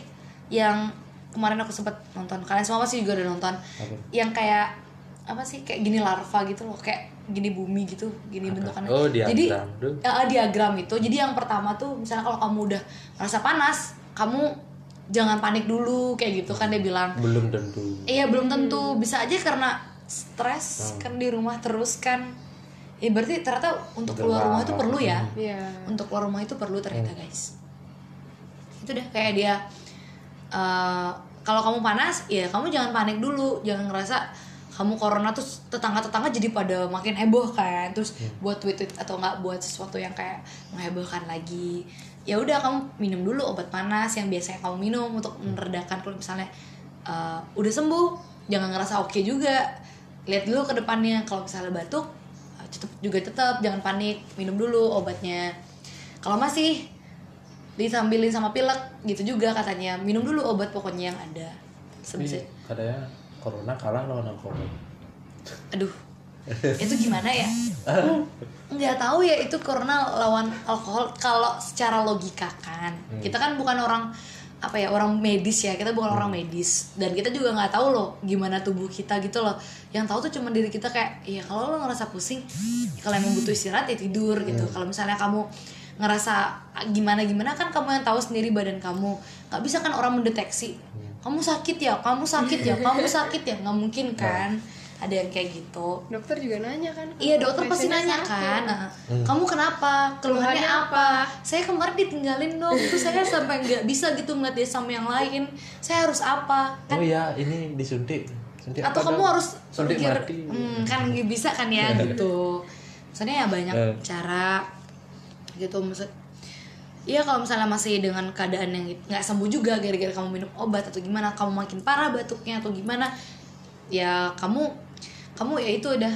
yang kemarin aku sempat nonton. Kalian semua pasti juga udah nonton. Apa? yang kayak apa sih kayak gini larva gitu loh. Kayak gini bumi gitu gini bentukannya. Oh, diagram. Jadi eh, diagram itu. Jadi yang pertama tuh misalnya kalau kamu udah merasa panas kamu jangan panik dulu kayak gitu kan dia bilang. Belum tentu. iya belum tentu. Bisa aja karena stres kan di rumah terus kan ya berarti ternyata untuk Udah keluar rumah itu perlu ya? Iya. untuk keluar rumah itu perlu ternyata guys. Itu deh kayak dia eh, kalau kamu panas ya kamu jangan panik dulu. Jangan ngerasa kamu corona tuh tetangga-tetangga jadi pada makin heboh kan. Terus buat tweet-tweet atau nggak buat sesuatu yang kayak menghebohkan lagi. Ya udah kamu minum dulu obat panas yang biasanya kamu minum untuk meredakan kalau misalnya eh, udah sembuh jangan ngerasa oke juga. Lihat dulu ke depannya. Kalau misalnya batuk tetep juga tetap jangan panik minum dulu obatnya. Kalau masih disambilin sama pilek gitu juga katanya. Minum dulu obat pokoknya yang ada. Sebisa katanya corona kalah lawan alkohol. aduh itu gimana ya? Nggak tahu ya itu corona lawan alkohol. Kalau secara logika kan kita kan bukan orang apa ya orang medis ya. Kita bukan orang medis. Dan kita juga nggak tahu loh gimana tubuh kita gitu loh. Yang tahu tuh cuma diri kita kayak ya kalau lo ngerasa pusing kalau emang butuh istirahat ya tidur gitu. Kalau misalnya kamu ngerasa gimana gimana? Kan kamu yang tahu sendiri badan kamu. Nggak bisa kan orang mendeteksi kamu sakit ya kamu sakit ya kamu sakit ya. Nggak mungkin kan ada yang kayak gitu dokter juga nanya kan Iya dokter pasti nanya sakit. kan, "Ah, kamu kenapa? Keluhannya Keluhannya apa? Saya kemarin ditinggalin dong, terus saya sampai nggak bisa gitu ngeliat dia sama yang lain. Saya harus apa? oh ya ini disuntik suntik Atau apa kamu dong? harus suntik pikir, mati hmm, kan nggak bisa kan ya gitu. Maksudnya ya banyak Eh. cara gitu maksud. Iya kalau misalnya masih dengan keadaan yang nggak sembuh juga gara-gara kamu minum obat atau gimana, kamu makin parah batuknya atau gimana, ya kamu kamu ya itu udah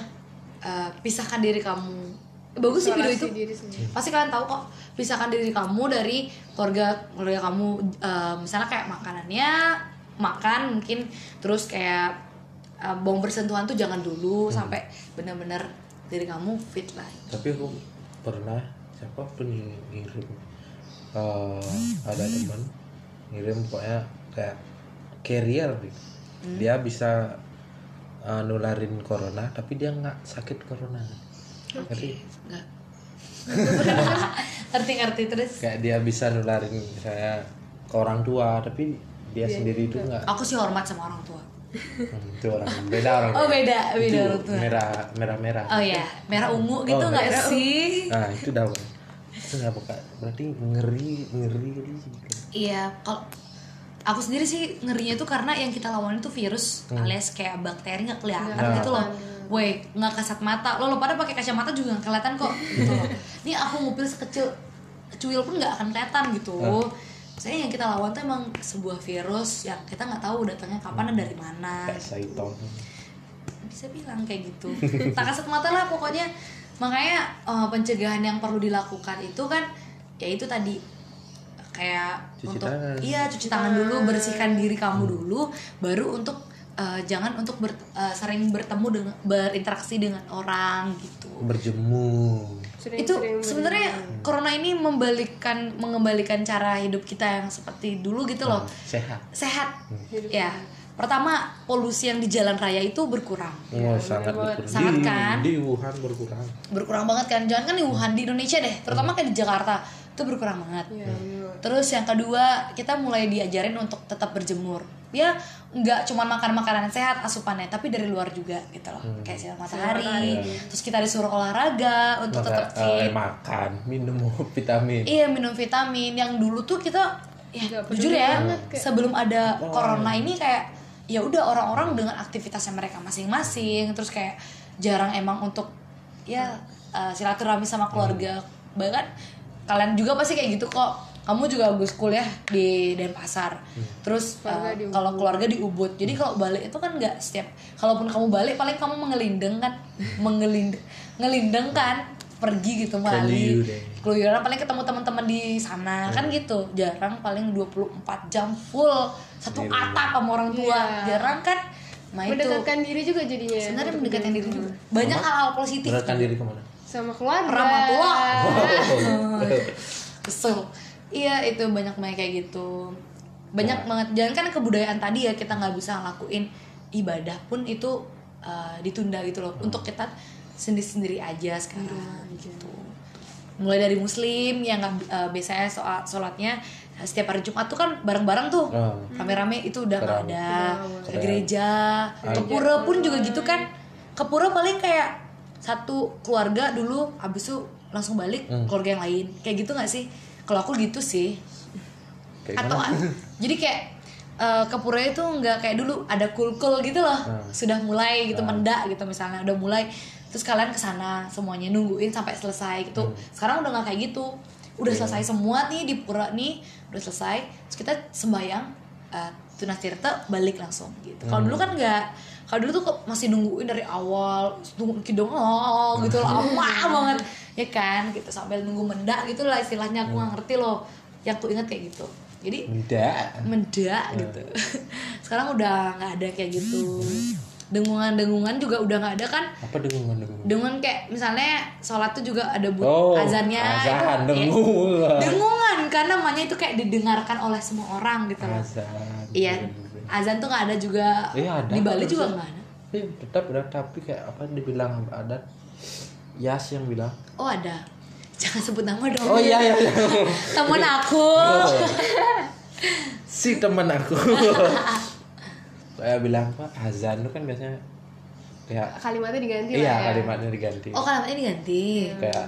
uh, pisahkan diri kamu. Bagus sih video itu. diri sendiri. Pasti kalian tahu kok pisahkan diri kamu dari keluarga keluarga kamu uh, misalnya kayak makanannya makan mungkin terus kayak uh, bong bersentuhan tuh jangan dulu sampai benar-benar diri kamu fit lah. tapi aku pernah siapa pun yang ngirim eh, ada teman ngirim pokoknya kayak carrier gitu. dia bisa eh, nularin corona tapi dia nggak sakit corona Ngerti? Enggak. Ngerti-ngerti terus. kayak dia bisa nularin saya ke orang tua tapi dia sendiri itu nggak Aku sih hormat sama orang tua. Hmm, itu orang beda orang Oh beda, beda orang tua. merah merah merah Oh ya, merah ungu gitu Oh, nggak merah sih? nah itu Bang. itu nggak apa berarti ngeri ngeri gitu. Iya, kalau aku sendiri sih ngerinya tuh karena yang kita lawan itu virus Hmm. alias kayak bakteri nggak kelihatan gitu loh. Woi, nggak kasat mata. Lo lo pada pakai kacamata juga nggak kelihatan kok. Gitu loh. Ini aku ngupil sekecil cuil pun nggak akan kelihatan gitu. Saya yang kita lawan tuh emang sebuah virus yang kita nggak tahu datangnya kapan dan dari mana. kayak Saiton bisa bilang kayak gitu tak kasat mata lah pokoknya makanya eh, pencegahan yang perlu dilakukan itu kan ya itu tadi kayak Cuci untuk tangan. iya cuci tangan dulu bersihkan diri kamu dulu baru untuk eh, jangan untuk ber- eh, sering bertemu dengan berinteraksi dengan orang gitu. Berjemur itu sebenarnya corona ini membalikkan mengembalikan cara hidup kita yang seperti dulu gitu loh. Sehat. Sehat. Ya. pertama polusi yang di jalan raya itu berkurang. Oh sangat berkurang. Sangat di, kan? di Wuhan berkurang. Berkurang banget kan jangan kan di Wuhan di Indonesia deh. Terutama kayak di Jakarta itu berkurang banget. Iya, iya. terus yang kedua kita mulai diajarin untuk tetap berjemur. Ya nggak cuma makan makanan sehat asupannya tapi dari luar juga gitu loh. Kayak sinar matahari. terus kita disuruh olahraga untuk tetap Maka, eh, fit makan minum vitamin. Iya minum vitamin. Yang dulu tuh kita ya Nggak jujur ya banget, kayak- sebelum ada corona ini kayak ya udah orang-orang dengan aktivitasnya mereka masing-masing. Terus kayak jarang emang untuk ya uh, silaturahmi sama keluarga. Bahkan kalian juga pasti kayak gitu kok. Kamu juga bagus kuliah di Denpasar. Terus uh, Keluarga kalau keluarga di Ubud. Jadi kalau balik itu kan nggak setiap kalaupun kamu balik paling kamu mengelindeng kan. Mengelindeng ngelindeng kan. Pergi gitu Bali Keluyuran. paling ketemu teman-teman di sana. Kan gitu. Jarang paling 24 jam full. Satu atap sama orang tua. Iya. jarang kan? Nah itu. Mendekatkan diri juga jadinya. Sebenarnya mendekatkan diri juga. Banyak hal-hal positif. Beratkan diri ke mana sama keluarga. Ramah tua. Oh. kesel. Iya itu banyak banyak kayak gitu. Banyak banget. Jangan kan kebudayaan tadi ya kita nggak bisa ngelakuin ibadah pun itu uh, ditunda gitu loh. Untuk kita sendiri sendiri aja sekarang gitu. mulai dari muslim yang nggak uh, biasanya soal sholatnya setiap hari Jumat tuh kan bareng-bareng tuh. Oh. rame-rame itu udah nggak ada. Ke Keren. gereja ke pura pun juga gitu kan. Ke pura paling kayak satu keluarga dulu habis itu langsung balik keluarga yang lain. Kayak gitu nggak sih? Kalau aku gitu sih. Kayak atau jadi kayak eh, ke pura itu nggak kayak dulu ada kul-kul gitu loh. Hmm. sudah mulai gitu mendak gitu misalnya udah mulai. Terus kalian ke sana semuanya nungguin sampai selesai gitu. Sekarang udah nggak kayak gitu. Udah selesai semua nih di pura nih udah selesai. Terus kita sembayang eh, tunas tirta balik langsung gitu. Kalau dulu kan nggak kalau dulu tuh kok masih nungguin dari awal tunggu kidong oh, gitu lama banget. Ya kan gitu sambil nunggu mendak gitu lah istilahnya. Aku nggak ngerti loh. Yang aku ingat kayak gitu. Jadi enggak mendak gitu. Sekarang udah nggak ada kayak gitu. Dengungan-dengungan juga udah nggak ada kan? Apa dengungan dengungan? Kayak misalnya sholat tuh juga ada but oh azannya. azan itu ya, dengungan. Dengungan kan namanya itu kayak didengarkan oleh semua orang gitu loh. Azan iya azan tuh nggak ada juga. Iya, ada. di Bali juga nggak ada? Iya, tetap ada tapi kayak apa dibilang adat? Yas yang bilang. Oh ada. Jangan sebut nama dong. Oh iya iya iya. Temen aku. Oh. si teman aku. Saya bilang apa azan itu kan biasanya kayak kalimatnya diganti iya lah ya. kalimatnya diganti. Oh kalimatnya diganti? Kayak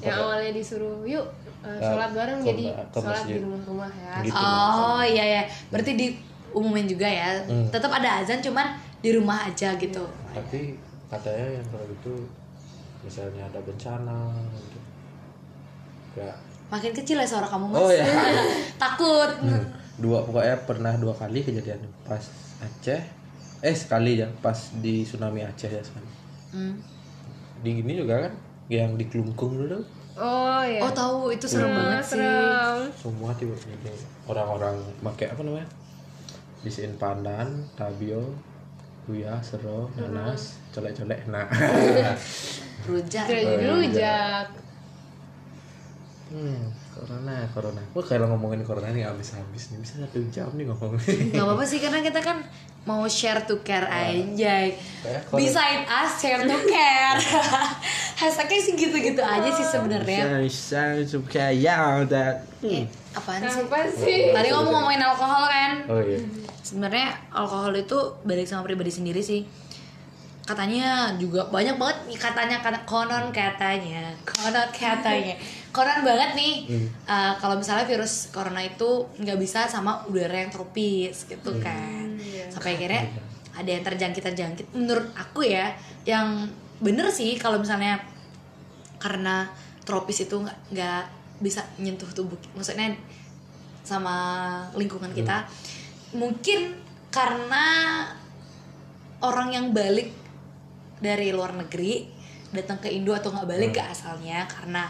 yang awalnya disuruh yuk uh, Ya, sholat bareng ke- jadi ke sholat di rumah-rumah ya. Gitu. oh iya ya berarti di umumin juga ya. Hmm. tetap ada azan cuman di rumah aja gitu. Tapi katanya yang kalau itu misalnya ada bencana gitu. Kayak makin kecil ya suara kamu mas. Oh, iya. takut. Hmm, dua pokoknya pernah dua kali kejadian pas Aceh. Eh sekali ya pas di tsunami Aceh ya sekali. Hmm. di gini juga kan yang di Kelungkung dulu. Oh ya oh tahu. Itu serem banget sih. serem. Semua tiba tiba orang-orang pakai apa namanya bisiin pandan tabio buya sero nanas colek-colek nah. Rujak. Oh, iya. rujak. Hmm corona corona. Wah kalau ngomongin corona nih habis-habis nih bisa satu jam nih ngomongin. Nggak apa-apa sih karena kita kan mau share to care aja. Kayak kalau- beside us share to care. Hashtagnya sih gitu-gitu aja sih sebenarnya. bisa suka ya udah. Eh, apaan sih? Apa sih? Tadi ngomong ngomongin alkohol kan? Oh iya. Sebenarnya alkohol itu balik sama pribadi sendiri sih. Katanya juga banyak banget nih katanya kata- konon katanya konon katanya. Konon banget nih uh, kalau misalnya virus corona itu nggak bisa sama udara yang tropis gitu kan. Sampai akhirnya ada yang terjangkit terjangkit menurut aku ya yang bener sih kalau misalnya karena tropis itu nggak bisa nyentuh tubuh maksudnya sama lingkungan kita. Mungkin karena orang yang balik dari luar negeri datang ke Indo atau nggak balik ke asalnya karena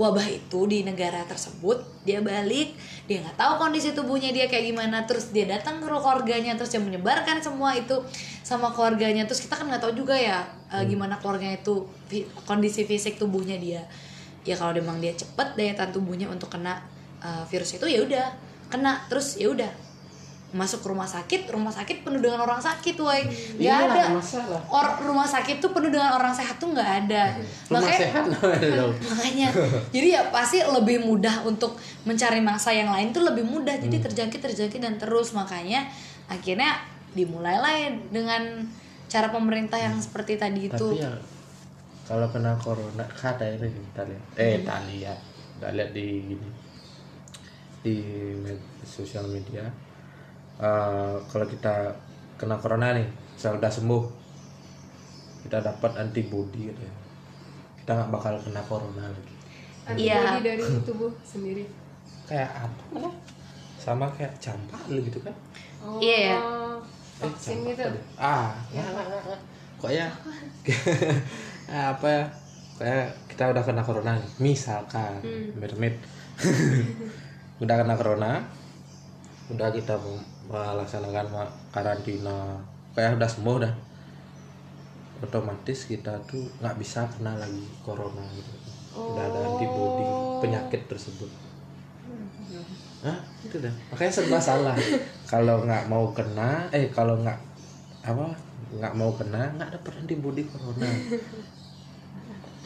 wabah itu di negara tersebut dia balik dia nggak tahu kondisi tubuhnya dia kayak gimana terus dia datang ke keluarganya terus dia menyebarkan semua itu sama keluarganya. Terus kita kan nggak tahu juga ya eh, gimana keluarganya itu kondisi fisik tubuhnya dia ya kalau memang dia cepet daya tahan tubuhnya untuk kena eh, virus itu ya udah kena. Terus ya udah masuk rumah sakit rumah sakit penuh dengan orang sakit woi nggak Iyalah, ada. masalah. Or- rumah sakit tuh penuh dengan orang sehat tuh nggak ada. Rumah makanya sehat makanya. Jadi ya pasti lebih mudah untuk mencari mangsa yang lain tuh lebih mudah. Jadi Hmm. terjangkit terjangkit dan terus. Makanya akhirnya dimulailah dengan cara pemerintah yang seperti tadi itu. Tapi ya kalau kena corona kata ini kita lihat eh kita lihat nggak lihat di gini. Di med- sosial media. Eh, kalau kita kena corona nih misal udah sembuh kita dapat antibody gitu ya. Kita nggak bakal kena corona lagi. Iya. antibody dari tubuh sendiri. Kayak apa? Mana sama kayak campak gitu kan? Oh Iya, ya. vaksin campak gitu. ah nggak. kok ya apa ya? Kayak kita udah kena corona misalkan mermaid udah kena corona udah kita melaksanakan karantina. Kayak udah sembuh dah otomatis kita tuh nggak bisa kena lagi corona gitu. Udah ada antibody penyakit tersebut. Hah? itu dah. Makanya serba salah. Kalau nggak mau kena eh kalau nggak apa nggak mau kena nggak dapat antibody corona.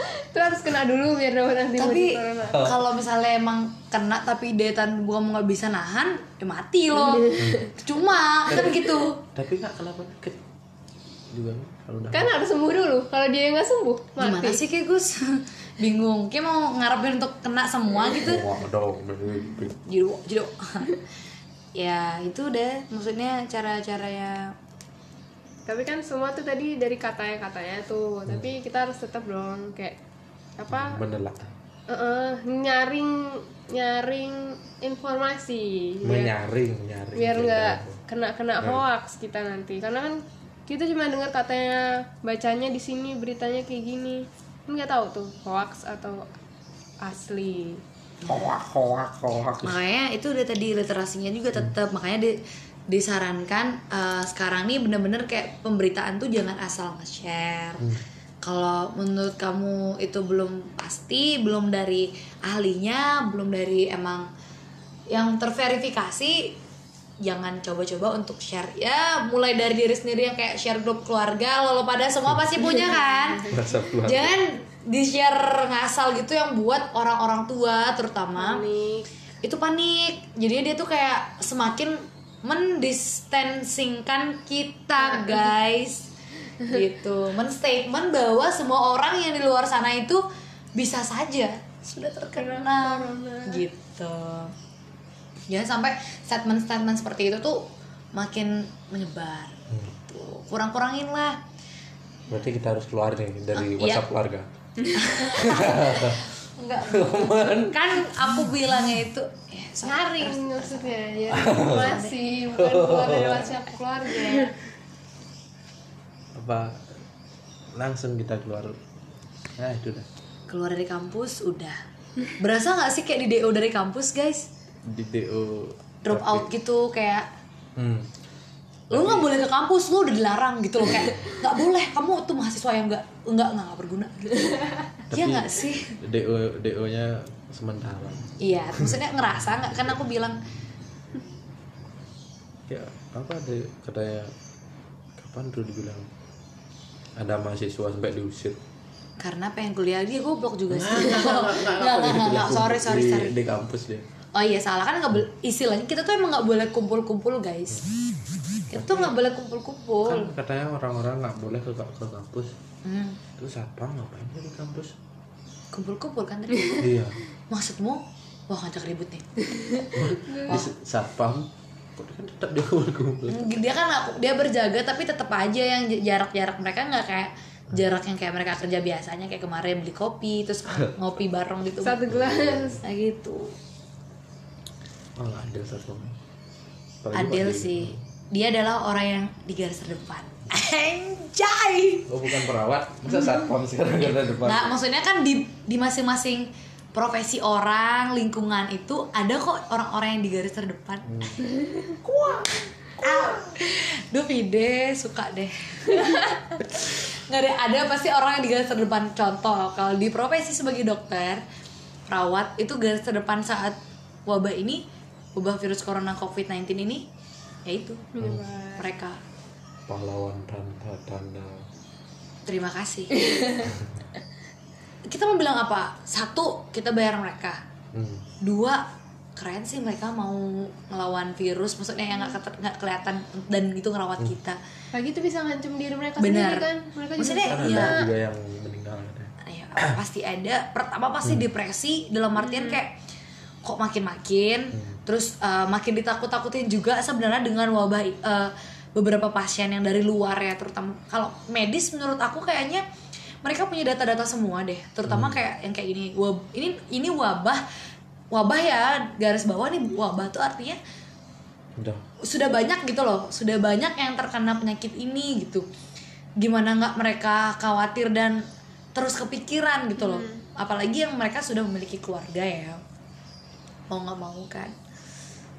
Itu harus kena dulu biar dapat tapi antibody corona. Kalau misalnya emang kena tapi daya tahan tubuh kamu nggak bisa nahan ya mati loh. Cuma kan gitu. tapi nggak kena penyakit juga kalau udah kan harus sembuh dulu. Kalau dia nggak sembuh gimana mati sih kayak Gus? Bingung. Kayak mau ngarepin untuk kena semua gitu? Jadi jadi ya itu deh. Maksudnya cara-cara ya tapi kan semua tuh tadi dari katanya katanya tuh tapi kita harus tetap dong kayak apa? Bener lah eh, eh, nyaring nyaring informasi. Biar, menyaring menyaring biar Gitu. nggak kena kena hoax kita nanti. Karena kan kita cuma dengar katanya bacanya di sini beritanya kayak gini. Kan nggak tahu tuh hoax atau asli. Hoak hoak hoak makanya itu udah tadi literasinya juga tetap makanya di, disarankan eh, sekarang nih bener-bener kayak pemberitaan tuh jangan asal nge-share. Kalau menurut kamu itu belum pasti belum dari ahlinya belum dari emang yang terverifikasi jangan coba-coba untuk share. Ya mulai dari diri sendiri yang kayak share grup keluarga lo pada semua pasti punya kan? Jangan di share ngasal gitu yang buat orang-orang tua terutama. Panik. Itu panik. Jadi dia tuh kayak semakin mendistansingkan kita guys. Gitu. Menstatement bahwa semua orang yang di luar sana itu bisa saja sudah terkena gitu. Jangan sampai statement-statement seperti itu tuh makin menyebar. Gitu. Kurang-kurangin lah. Berarti kita harus keluar nih dari iya. WhatsApp keluarga. enggak. Kan aku bilangnya itu ya, Nyaring maksudnya ya masih bukan keluar dari WhatsApp keluarga. Apa langsung kita keluar? Nah itu dah. keluar dari kampus udah berasa nggak sih kayak di do dari kampus guys Di DO. drop out gitu kayak Hmm. lu nggak boleh ke kampus lu udah dilarang gitu loh kayak nggak boleh kamu tuh mahasiswa yang nggak nggak nggak nggak berguna gitu iya nggak sih DO DO nya sementara. iya maksudnya ngerasa nggak kan aku bilang Ya apa ada katanya kapan tuh dibilang ada mahasiswa sampai diusir. karena pengen kuliah dia goblok juga sih Nggak, nggak, nggak, nggak sorry sorry di, sorry di kampus dia. oh iya salah kan nggak istilahnya kita tuh emang nggak boleh kumpul-kumpul guys kita tuh nggak boleh kumpul-kumpul Kan katanya orang-orang nggak boleh ke, ke kampus. hmm. Terus apa ngapain di kampus? Kumpul-kumpul kan tadi iya. maksudmu wah ngajak ribut nih Di satpam kan tetap dia kumpul-kumpul. dia kan aku- dia berjaga tapi tetap aja yang jarak-jarak mereka nggak kayak jarak yang kayak mereka kerja biasanya kayak kemarin beli kopi terus ngopi bareng gitu Satu gelas. nah gitu Oh adil satpam. Apalagi Adil sih dia adalah orang yang di garis terdepan anjay Oh bukan perawat, masa satpam sekarang garda depan? Nah, maksudnya kan di di masing-masing profesi orang, lingkungan itu ada kok orang-orang yang di garis terdepan. Kuah. Ah. Duh, Vide suka deh. Nggak deh, ada pasti orang yang di garis terdepan. Contoh, kalau di profesi sebagai dokter, perawat itu garis terdepan saat wabah ini, wabah virus corona COVID-19 ini, yaitu mereka. Pahlawan tanda tanda. Terima kasih. kita mau bilang apa? Satu, kita bayar mereka. Hmm. Dua, keren sih mereka mau ngelawan virus. Maksudnya yang nggak kete- nggak kelihatan dan itu ngerawat kita. Lagi itu bisa ngancem diri mereka Benar. sendiri kan. Mereka Maksudnya, juga Kan Iya. ada juga yang meninggal katanya. Ya, pasti ada. Pertama pasti depresi dalam artian kayak kok makin-makin. Terus eh, makin ditakut-takutin juga sebenarnya dengan wabah eh, beberapa pasien yang dari luar ya, terutama kalau medis menurut aku kayaknya mereka punya data-data semua deh, terutama kayak yang kayak ini. Wab, ini ini wabah wabah ya garis bawah nih wabah tuh artinya Udah. sudah banyak gitu loh sudah banyak yang terkena penyakit ini gitu gimana nggak mereka khawatir dan terus kepikiran gitu loh apalagi yang mereka sudah memiliki keluarga ya mau nggak mau kan.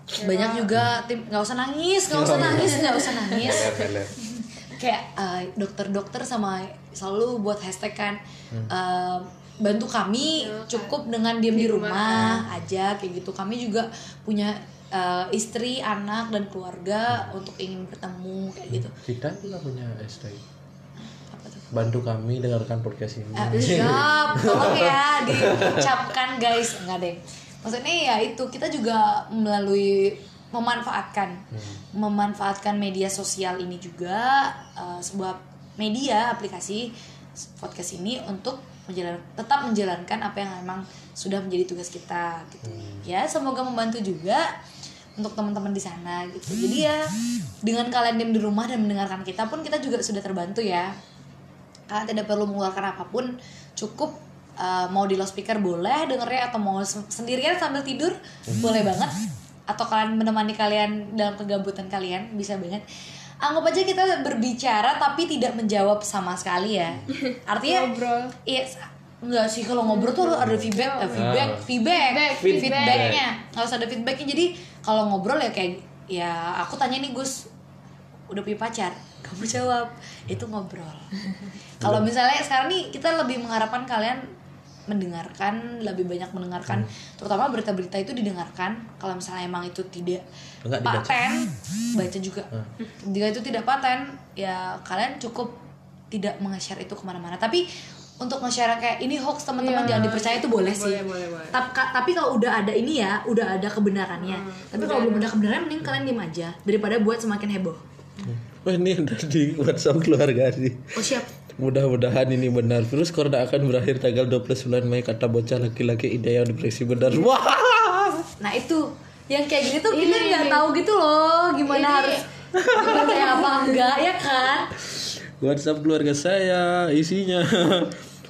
Banyak juga tim nggak usah nangis nggak usah nangis nggak usah nangis. Kayak eh, dokter-dokter sama selalu buat hashtag kan eh, bantu kami cukup dengan diam di rumah. aja kayak gitu. Kami juga punya eh, istri anak dan keluarga untuk ingin bertemu kayak gitu. Kita juga punya tuh? Bantu kami dengarkan podcast ini. Eh, siap. Tolong ya diucapkan guys. Enggak deh maksudnya ya itu kita juga melalui memanfaatkan memanfaatkan media sosial ini juga eh, sebuah media aplikasi podcast ini untuk menjalan tetap menjalankan apa yang memang sudah menjadi tugas kita gitu. Ya semoga membantu juga untuk teman-teman di sana gitu. Jadi ya dengan kalian diam di rumah dan mendengarkan kita pun kita juga sudah terbantu ya. Kalian tidak perlu mengeluarkan apa pun cukup uh, mau di loudspeaker boleh dengernya atau mau se- sendirian sambil tidur boleh banget. Atau kalian menemani kalian dalam kegabutan kalian bisa banget. Anggap aja kita berbicara tapi tidak menjawab sama sekali ya. Artinya Ngobrol. iya enggak sih kalau ngobrol tuh harus ada feedback eh, feedback Ah. feedback Feedback. feedbacknya. harus ada feedbacknya. Jadi kalau ngobrol ya kayak ya aku tanya nih Gus udah punya pacar? Kamu jawab itu ngobrol. Kalau misalnya sekarang nih kita lebih mengharapkan kalian mendengarkan lebih banyak mendengarkan. Terutama berita-berita itu didengarkan kalau misalnya emang itu tidak Enggak dibaca. paten baca juga. Jika itu tidak paten ya kalian cukup tidak nge-share itu ke mana-mana. Tapi untuk nge-share kayak ini hoax teman-teman Iya. jangan dipercaya itu boleh, sih. Boleh, boleh, boleh. Tap- ka- tapi kalau udah ada ini ya udah ada kebenarannya. Tapi kalau belum ada. kebenaran mending kalian diem aja daripada buat semakin heboh. Wah ini ada di WhatsApp keluarga sih. oh siap Mudah-mudahan ini benar. Virus corona akan berakhir tanggal 29 Mei kata bocah laki-laki ide yang depresi benar. Wah. nah itu yang kayak gini tuh kita nggak tahu gitu loh gimana harus percaya apa enggak ya kan WhatsApp keluarga saya isinya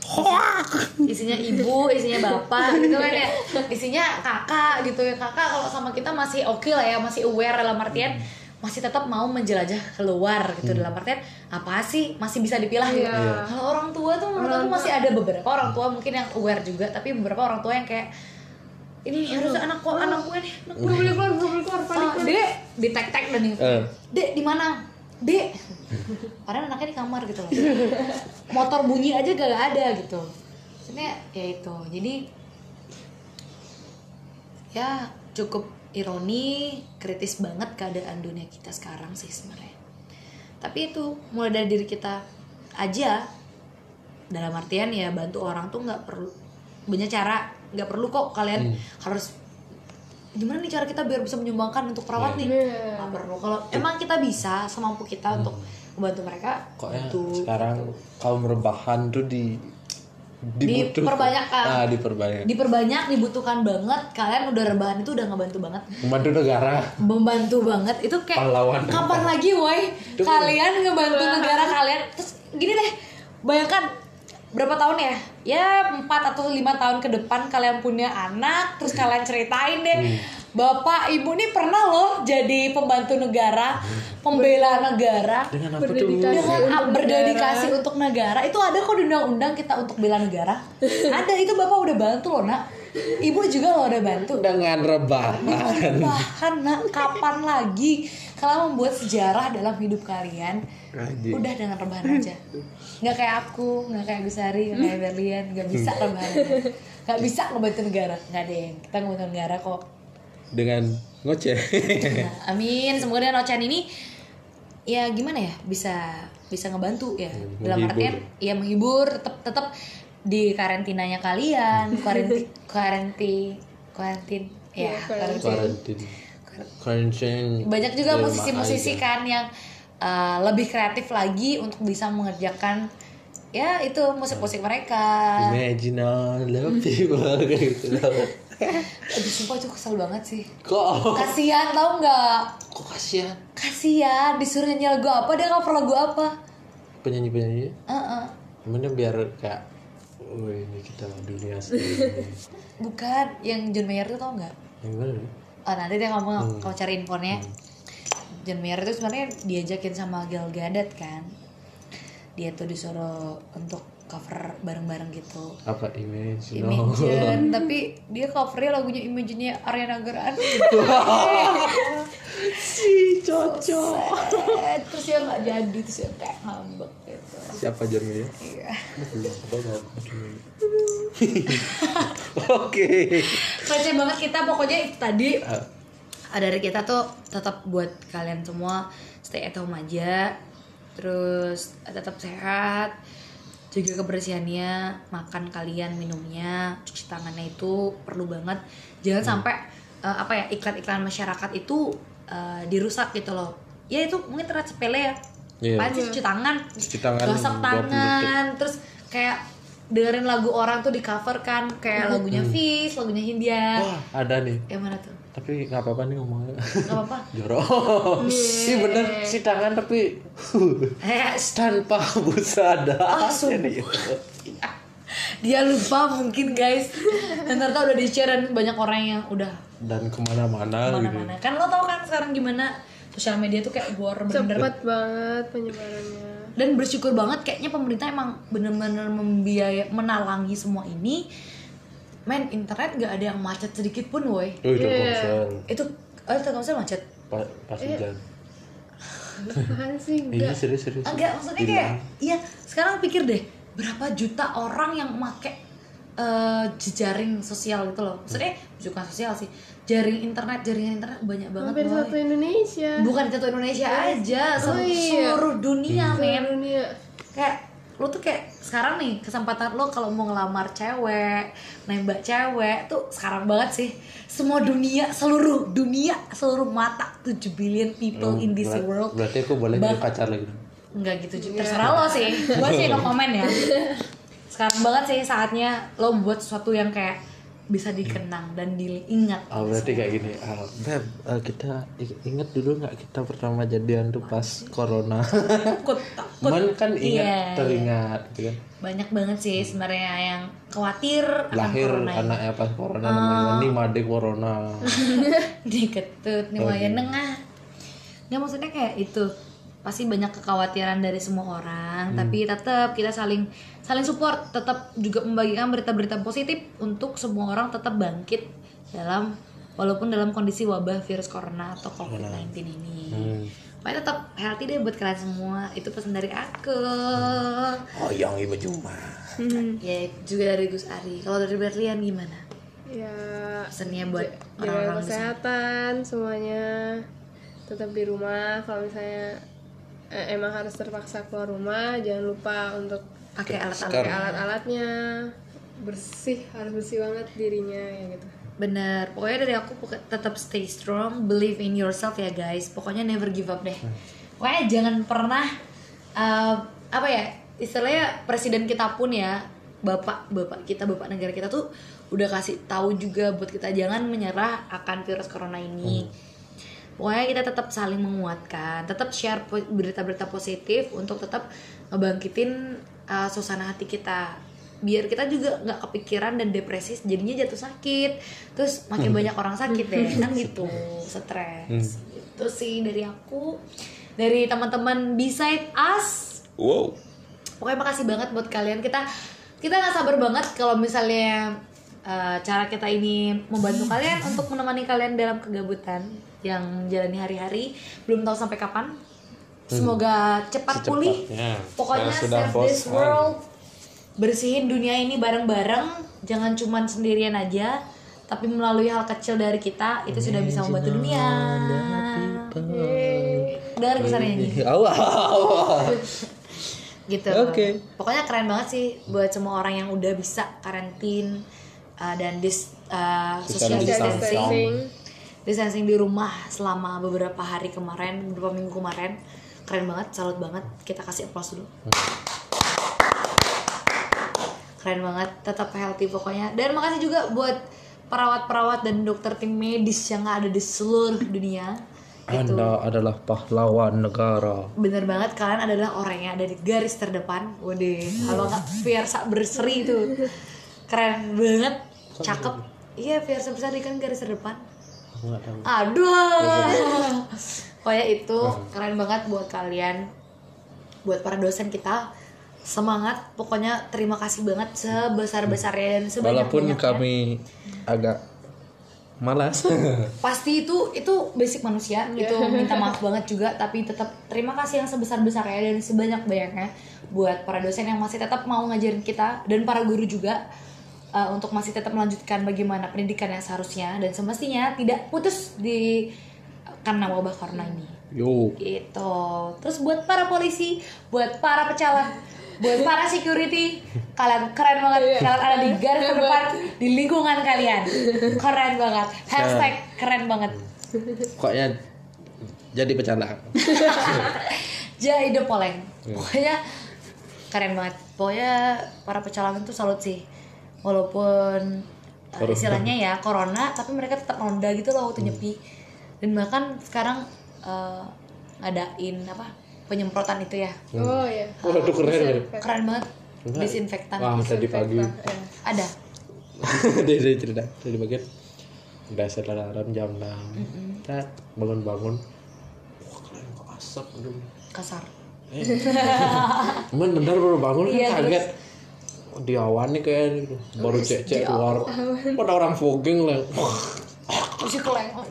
hoak. isinya ibu, isinya bapak gitu kan ya isinya kakak gitu ya kakak kalau sama kita masih oke lah ya masih aware dalam artian masih tetap mau menjelajah keluar gitu. Dalam artian apa sih masih bisa dipilah gitu? Iya. kalau orang tua tuh menurut aku masih ada beberapa orang tua mungkin yang aware juga tapi beberapa orang tua yang kayak ini harus anak gua anak gue nih anak gue Gak boleh keluar, gak boleh keluar, panik. Ah, dek di tek tek dan nih Eh. dek di mana? Dek. Padahal anaknya di kamar gitu loh. Motor bunyi aja gak ada gitu. Maksudnya ya itu. Jadi ya cukup ironi kritis banget keadaan dunia kita sekarang sih sebenarnya. Tapi itu mulai dari diri kita aja. Dalam artian ya bantu orang tuh nggak perlu banyak cara nggak perlu kok kalian harus gimana nih cara kita biar bisa menyumbangkan untuk perawat nih? Iya. nggak perlu. Kalau emang kita bisa semampu kita untuk membantu mereka Kok ya bantu. sekarang kaum rebahan tuh di dibutuhkan. Diperbanyakan. Ah, diperbanyak. diperbanyak dibutuhkan banget kalian udah rebahan itu udah ngebantu banget Membantu negara. membantu banget itu kayak Pahlawan. kapan lagi woi kalian ngebantu negara kalian terus gini deh bayangkan berapa tahun ya? Ya empat atau lima tahun ke depan kalian punya anak terus kalian ceritain deh. Bapak ibu nih pernah loh jadi pembantu negara pembela negara. Dengan apa tuh? Dengan untuk berdedikasi untuk negara. Itu ada kok di undang-undang kita untuk bela negara? Ada itu bapak udah bantu loh nak ibu juga loh udah bantu. Dengan rebahan. Bahkan nak. Kapan lagi? Kalian membuat sejarah dalam hidup kalian udah dengan rebahan aja. Nggak kayak aku nggak kayak Gusari nggak kayak Berlian nggak bisa rebahan aja. nggak bisa ngebantu negara. Nggak deh kita ngebantu negara kok. Dengan ngoceh. Nah, amin. Semoga dengan ocehan ini ya gimana ya bisa bisa ngebantu ya. Dalam menghibur. artian ya menghibur tetap tetap di karantinanya kalian karantin karantin karantin ya Iya, karantin Karantin. Karantin. banyak juga rumah musisi-musisi kan yang uh, lebih kreatif lagi untuk bisa mengerjakan ya itu musik-musik mereka Imagine all the people gitu. aduh sumpah itu kesel banget sih Kok kasihan tau nggak kok kasihan kasihan disuruh nyanyi lagu apa dia cover lagu apa penyanyi-penyanyi? Heeh. Gimana biar kayak oh ini kita dunia sendiri. bukan yang John Mayer tuh tau nggak Yang mana oh nanti deh kamu Hmm. kamu cari infonya John Mayer itu sebenarnya diajakin sama Gal Gadot kan dia tuh disuruh untuk cover bareng-bareng gitu Apa image? No. Imagine tapi dia covernya lagunya Imagine-nya Ariana Grande si cocok. Eh, terus ya nggak jadi terus ya kayak ngambek gitu Siapa Jeremy ya? iya? Oke. receh banget kita pokoknya itu tadi Ah, Ah, dari kita tuh tetap buat kalian semua stay at home aja terus tetap sehat jaga kebersihannya makan kalian minumnya cuci tangannya itu perlu banget jangan sampai eh, apa ya iklan-iklan masyarakat itu eh, dirusak gitu loh ya itu mungkin terlihat sepele ya Apaan sih cuci tangan? Cuci tangan gosok 20 tangan terus kayak dengerin lagu orang tuh di cover kan kayak lagunya Fish lagunya Hindia. Wah, ada nih. yang mana tuh? Tapi nggak apa-apa nih ngomongnya. nggak apa-apa. Jorok. Iya bener si tangan tapi eh. tanpa busada. Sumpah. dia lupa mungkin guys. Dan ternyata udah di share dan banyak orang yang udah Dan ke mana-mana gitu. mana-mana kan lo tau kan sekarang gimana sosial media tuh kayak war bener-bener Cepet banget penyebarannya. dan bersyukur banget kayaknya pemerintah emang bener-bener membiaya menalangi semua ini men internet gak ada yang macet sedikit pun woi Oh, itu Iya. konsen. itu oh Telkomsel macet Pa- pas hujan. Apaan sih? Iya Enggak. serius serius. enggak maksudnya kayak iya sekarang pikir deh berapa juta orang yang make eh, jejaring sosial gitu loh. Maksudnya bukan sosial sih. Jaring internet jaringan internet banyak banget Hampir boy. satu Indonesia. bukan satu Indonesia aja Oh, seluruh, iya. seluruh dunia men. Seluruh dunia. kayak lo tuh kayak sekarang nih kesempatan lo kalau mau ngelamar cewek nembak cewek tuh sekarang banget sih. Semua dunia seluruh dunia seluruh mata 7 billion people in this Ber- world. berarti aku boleh jadi Bak- pacar lagi. Enggak gitu juga terserah lo sih. Gue sih no komen ya sekarang banget sih saatnya lo buat sesuatu yang kayak bisa dikenang dan diingat Oh berarti kayak gini, ah, Beb, eh, kita i- ingat dulu nggak kita pertama jadian tuh pas corona. takut takut Man kan ingat, Iya, teringat, gitu kan. banyak banget sih sebenarnya yang khawatir akan Lahir corona ini. anaknya pas corona namanya nih made corona. diketut nih Oh, iya. nengah nggak maksudnya kayak itu pasti banyak kekhawatiran dari semua orang Hmm. tapi tetap kita saling saling support tetap juga membagikan berita-berita positif untuk semua orang tetap bangkit dalam walaupun dalam kondisi wabah virus corona atau covid-19 ini. Hmm. Pokoknya tetap healthy deh buat kalian semua. Itu pesan dari aku. Oh yang ibu cuma. ya juga dari Gus Ari. Kalau dari Berlian gimana? Ya pesannya buat jaga orang-orang sana? kesehatan semuanya. Tetap di rumah. Kalau misalnya eh, emang harus terpaksa keluar rumah jangan lupa untuk pakai alat-alat. pakai alat-alatnya. Bersih harus bersih banget dirinya ya gitu. Bener, pokoknya dari aku tetap stay strong, believe in yourself ya guys. Pokoknya never give up deh. Pokoknya jangan pernah uh, apa ya istilahnya presiden kita pun ya bapak bapak kita bapak negara kita tuh udah kasih tahu juga buat kita jangan menyerah akan virus corona ini. Pokoknya kita tetap saling menguatkan, tetap share berita-berita positif untuk tetap ngebangkitin uh, suasana hati kita. Biar kita juga nggak kepikiran dan depresi, jadinya jatuh sakit. Terus makin banyak orang sakit deh, kan gitu, stres. Itu sih dari aku, dari teman-teman beside us. Wow. Pokoknya makasih banget buat kalian. Kita kita nggak sabar banget kalau misalnya uh, cara kita ini membantu kalian untuk menemani kalian dalam kegabutan yang jalani hari-hari. Belum tahu sampai kapan. Semoga cepat pulih. Secepatnya. Pokoknya Saya sudah save this world. Bersihin dunia ini bareng-bareng. Jangan cuman sendirian aja. Tapi melalui hal kecil dari kita itu sudah bisa membantu dunia. Dengar bisa nyanyi Awal. gitu. Oke. Pokoknya keren banget sih buat semua orang yang udah bisa karantin uh, dan dis uh, social Social distancing. distancing Distancing di rumah selama beberapa hari kemarin, beberapa minggu kemarin. Keren banget, salut banget. Kita kasih applause dulu. Keren banget, tetap healthy pokoknya. Dan makasih juga buat perawat-perawat dan dokter tim medis yang ada di seluruh dunia. Gitu. Anda adalah pahlawan negara. Bener banget kalian adalah orang yang ada di garis terdepan. Waduh, kalau nggak Fiersa berseri itu keren banget, cakep. Iya Fiersa berseri kan garis terdepan. Aku nggak tahu. Aduh, pokoknya itu keren banget buat kalian, buat para dosen kita. Semangat, pokoknya terima kasih banget sebesar besarnya dan sebanyak Walaupun kami agak malas. pasti itu itu basic manusia itu minta maaf banget juga tapi tetap terima kasih yang sebesar besarnya dan sebanyak banyaknya buat para dosen yang masih tetap mau ngajarin kita dan para guru juga uh, untuk masih tetap melanjutkan bagaimana pendidikan yang seharusnya dan semestinya tidak putus di karena wabah corona ini. Yo. gitu. Terus buat para polisi buat para pecalang buat para security kalian keren banget. Kalian ada di garis terdepan di lingkungan kalian. Keren banget. Hashtag keren banget. Pokoknya jadi pecalang. jadi poleng. Pokoknya keren banget. Pokoknya para pecalang itu salut sih. Walaupun uh, istilahnya ya corona tapi mereka tetap ronda gitu loh waktu nyepi dan bahkan sekarang uh, ngadain apa penyemprotan itu ya. Oh ya Waduh keren ya. keren banget. Disinfektan. Wah tadi pagi. ada. Dia dari cerita dari bagian udah set alarm jam 6 Tat, bangun-bangun. Wah keren kok asap aduh. Kasar. Cuman bentar baru bangun kan Iya, kaget. Oh, di awan nih kayak baru cek-cek keluar. ada orang fogging lah masih keleng.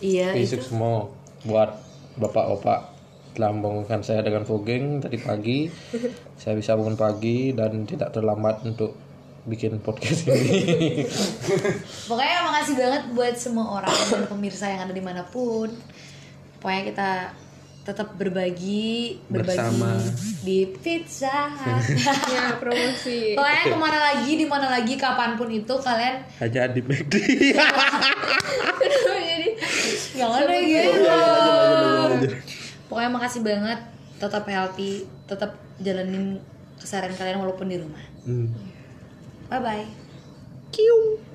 Iya itu. Besok semua buat bapak-bapak telah membangunkan saya dengan fogging tadi pagi. Saya bisa bangun pagi dan tidak terlambat untuk bikin podcast ini. Pokoknya makasih banget buat semua orang dan pemirsa yang ada di mana pun. Pokoknya kita tetap berbagi berbagi Bersama. di pizza ya promosi Pokoknya ke mana lagi, di mana lagi, kapan pun itu kalian Aja di McD. jadi jangan kayak gitu. Pokoknya makasih banget, tetap healthy, tetap jalanin keseharian kalian walaupun di rumah. Hmm. Bye bye. Kiu.